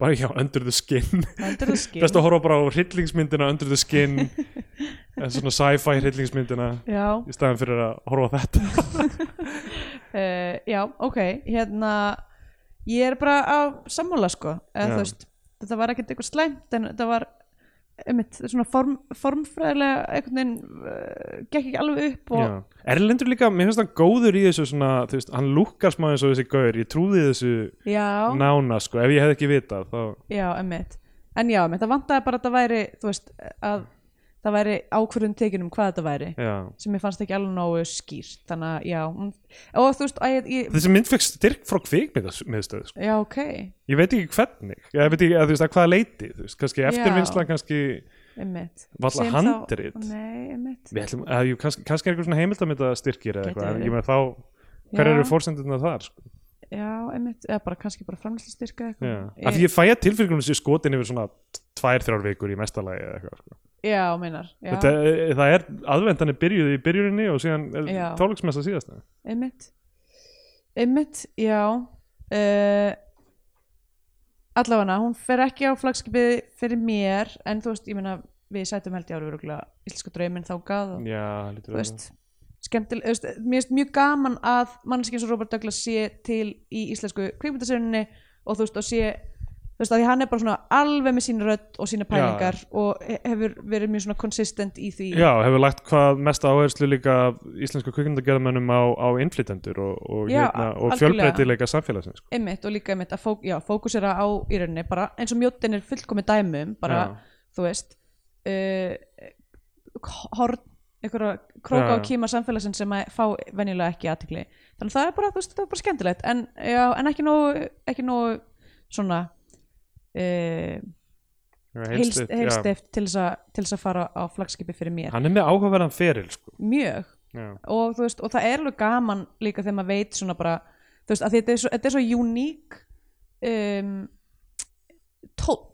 A: bara já, Under the Skin.
B: Under the Skin.
A: best að horfa bara á hryllingsmyndina Under the Skin. Eða svona sci-fi hryllingsmyndina
B: já,
A: í staðan fyrir að horfa þetta.
B: Uh, já, ok hérna ég er bara á sammála sko. Eða, þú veist, þetta var ekkert eitthvað slæmt en þetta var einmitt, svona form, formfræðilega veginn uh, gekk ekki alveg upp og
A: Já. Erlendur líka, mér finnst hann góður í þessu svona, þú veist, hann lukkar smá eins og þessi gaur, ég trúði þessu
B: já,
A: nána sko, ef ég hefði ekki vitað þá,
B: já, einmitt. En já, einmitt, það vantaði bara að það væri þú veist, að það væri ákvörðun tekin um hvað þetta væri
A: já.
B: sem ég fannst ekki alveg nógu skýrt þannig að, já, og þú veist ég, ég,
A: þessi mynd fekk styrk frá kvikmyndastöð sko.
B: já, ok.
A: Ég veit ekki hvernig, ég veit ekki að þú veist að hvaða leiti, þú veist, kannski eftirvinnsla kannski,
B: Sem
A: handrit? kannski, kannski er eitthvað svona heimildamönda styrkir eða eitthvað, ég með þá hver
B: Já.
A: eru fórsendurna þar sko?
B: já, einmitt, eða bara kannski bara framlýslu styrka
A: Já.
B: eitthvað
A: af því ég fæ að tilfylgjum þessi skotin yfir svona tvær, þrjár vikur í mestalagi eða eitthvað sko.
B: já, meinar, já,
A: Þetta, eh, það er aðvendanir byrjuð í byrjuninni og síðan
B: Já.
A: tólugsmessa síðast
B: einmitt einmitt, já uh, allavega hún fer ekki á flagskipið fyrir mér en þú veist, ég meina við sætum held ég veruglega íslensku drauminn þákað og
A: já,
B: þú veist skemmtileg, þú veist, mér finnst mjög gaman að mannski eins og Robert Douglas sé til í íslensku kvikmyndasögunni og þú veist, og sé þú veist, að því hann er bara svona alveg með sína rödd og sína pælingar og he- hefur verið mjög svona consistent í því
A: Já, hefur lagt hvað mest áherslu líka af íslensku kvikmyndagerðamönnum á, á innflytendur og, og,
B: Já,
A: hérna, og fjölbreytileika samfélagsins sko.
B: einmitt og líka einmitt að fók, já, fókusera á í rauninni bara eins og mjóttin er fullkomi dæmum bara,
A: Já.
B: þú veist uh, horn einhverja króka
A: Já.
B: og kíma samfélagsins sem að fá venjulega ekki aðtikli þannig að það er bara, þú veist, það er bara skemmtilegt en, já, en ekki nógu, ekki nógu svona
A: já.
B: Heilstift til þess að til þess að fara á flagskipi fyrir mér.
A: Hann er með áhugaverðan feril sko.
B: mjög. Og veist, og það er alveg gaman líka þegar maður veit svona bara veist, þetta er svo, þetta er svo uník um, tótt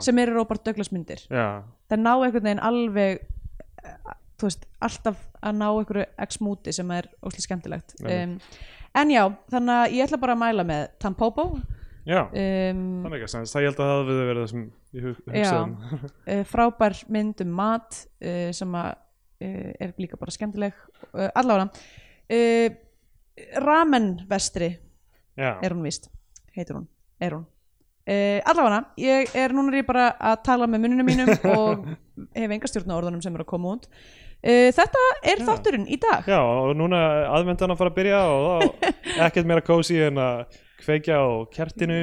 B: sem eru Robert Douglas myndir.
A: Já.
B: það ná einhvern veginn alveg eh, þú veist, alltaf að ná einhverju x-múti sem er óslega skemmtilegt. Um, en já, þannig að ég ætla bara að mæla með Tampopo
A: Já.
B: um,
A: Það er ekki að sens, það ég held að það hefði verið það sem ég hug-
B: Já.
A: hugsaði um.
B: uh, frábær mynd um mat uh, sem að uh, er líka bara skemmtileg uh, allavega Ramen vestri
A: Já,
B: er hún víst, heitir hún er hún allavega, ég er núna er ég bara að tala með mununum mínum og hef enga stjórn á orðunum sem eru að koma út uh, þetta er
A: Já.
B: þátturinn í dag
A: Já, og núna aðvendan að fara að byrja og ekkert meira kósi en að kveikja á kertinu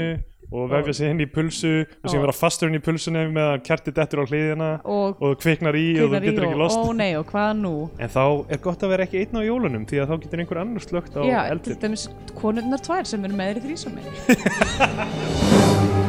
A: og vefja sig inn í pulsu og síðan
B: Og-
A: vera fastur inn í pulsunni meðan kertið dettur á hliðina
B: og
A: og kviknar í og
B: kviknar í
A: getur ekki
B: og,
A: lost.
B: Ó nei og hvað nú?
A: En þá er gott að vera ekki einn á jólunum því að þá getur einhver annar slögt á
B: Já, til
A: eldin
B: dæmis konurnar tvær sem eru með þér í þrísami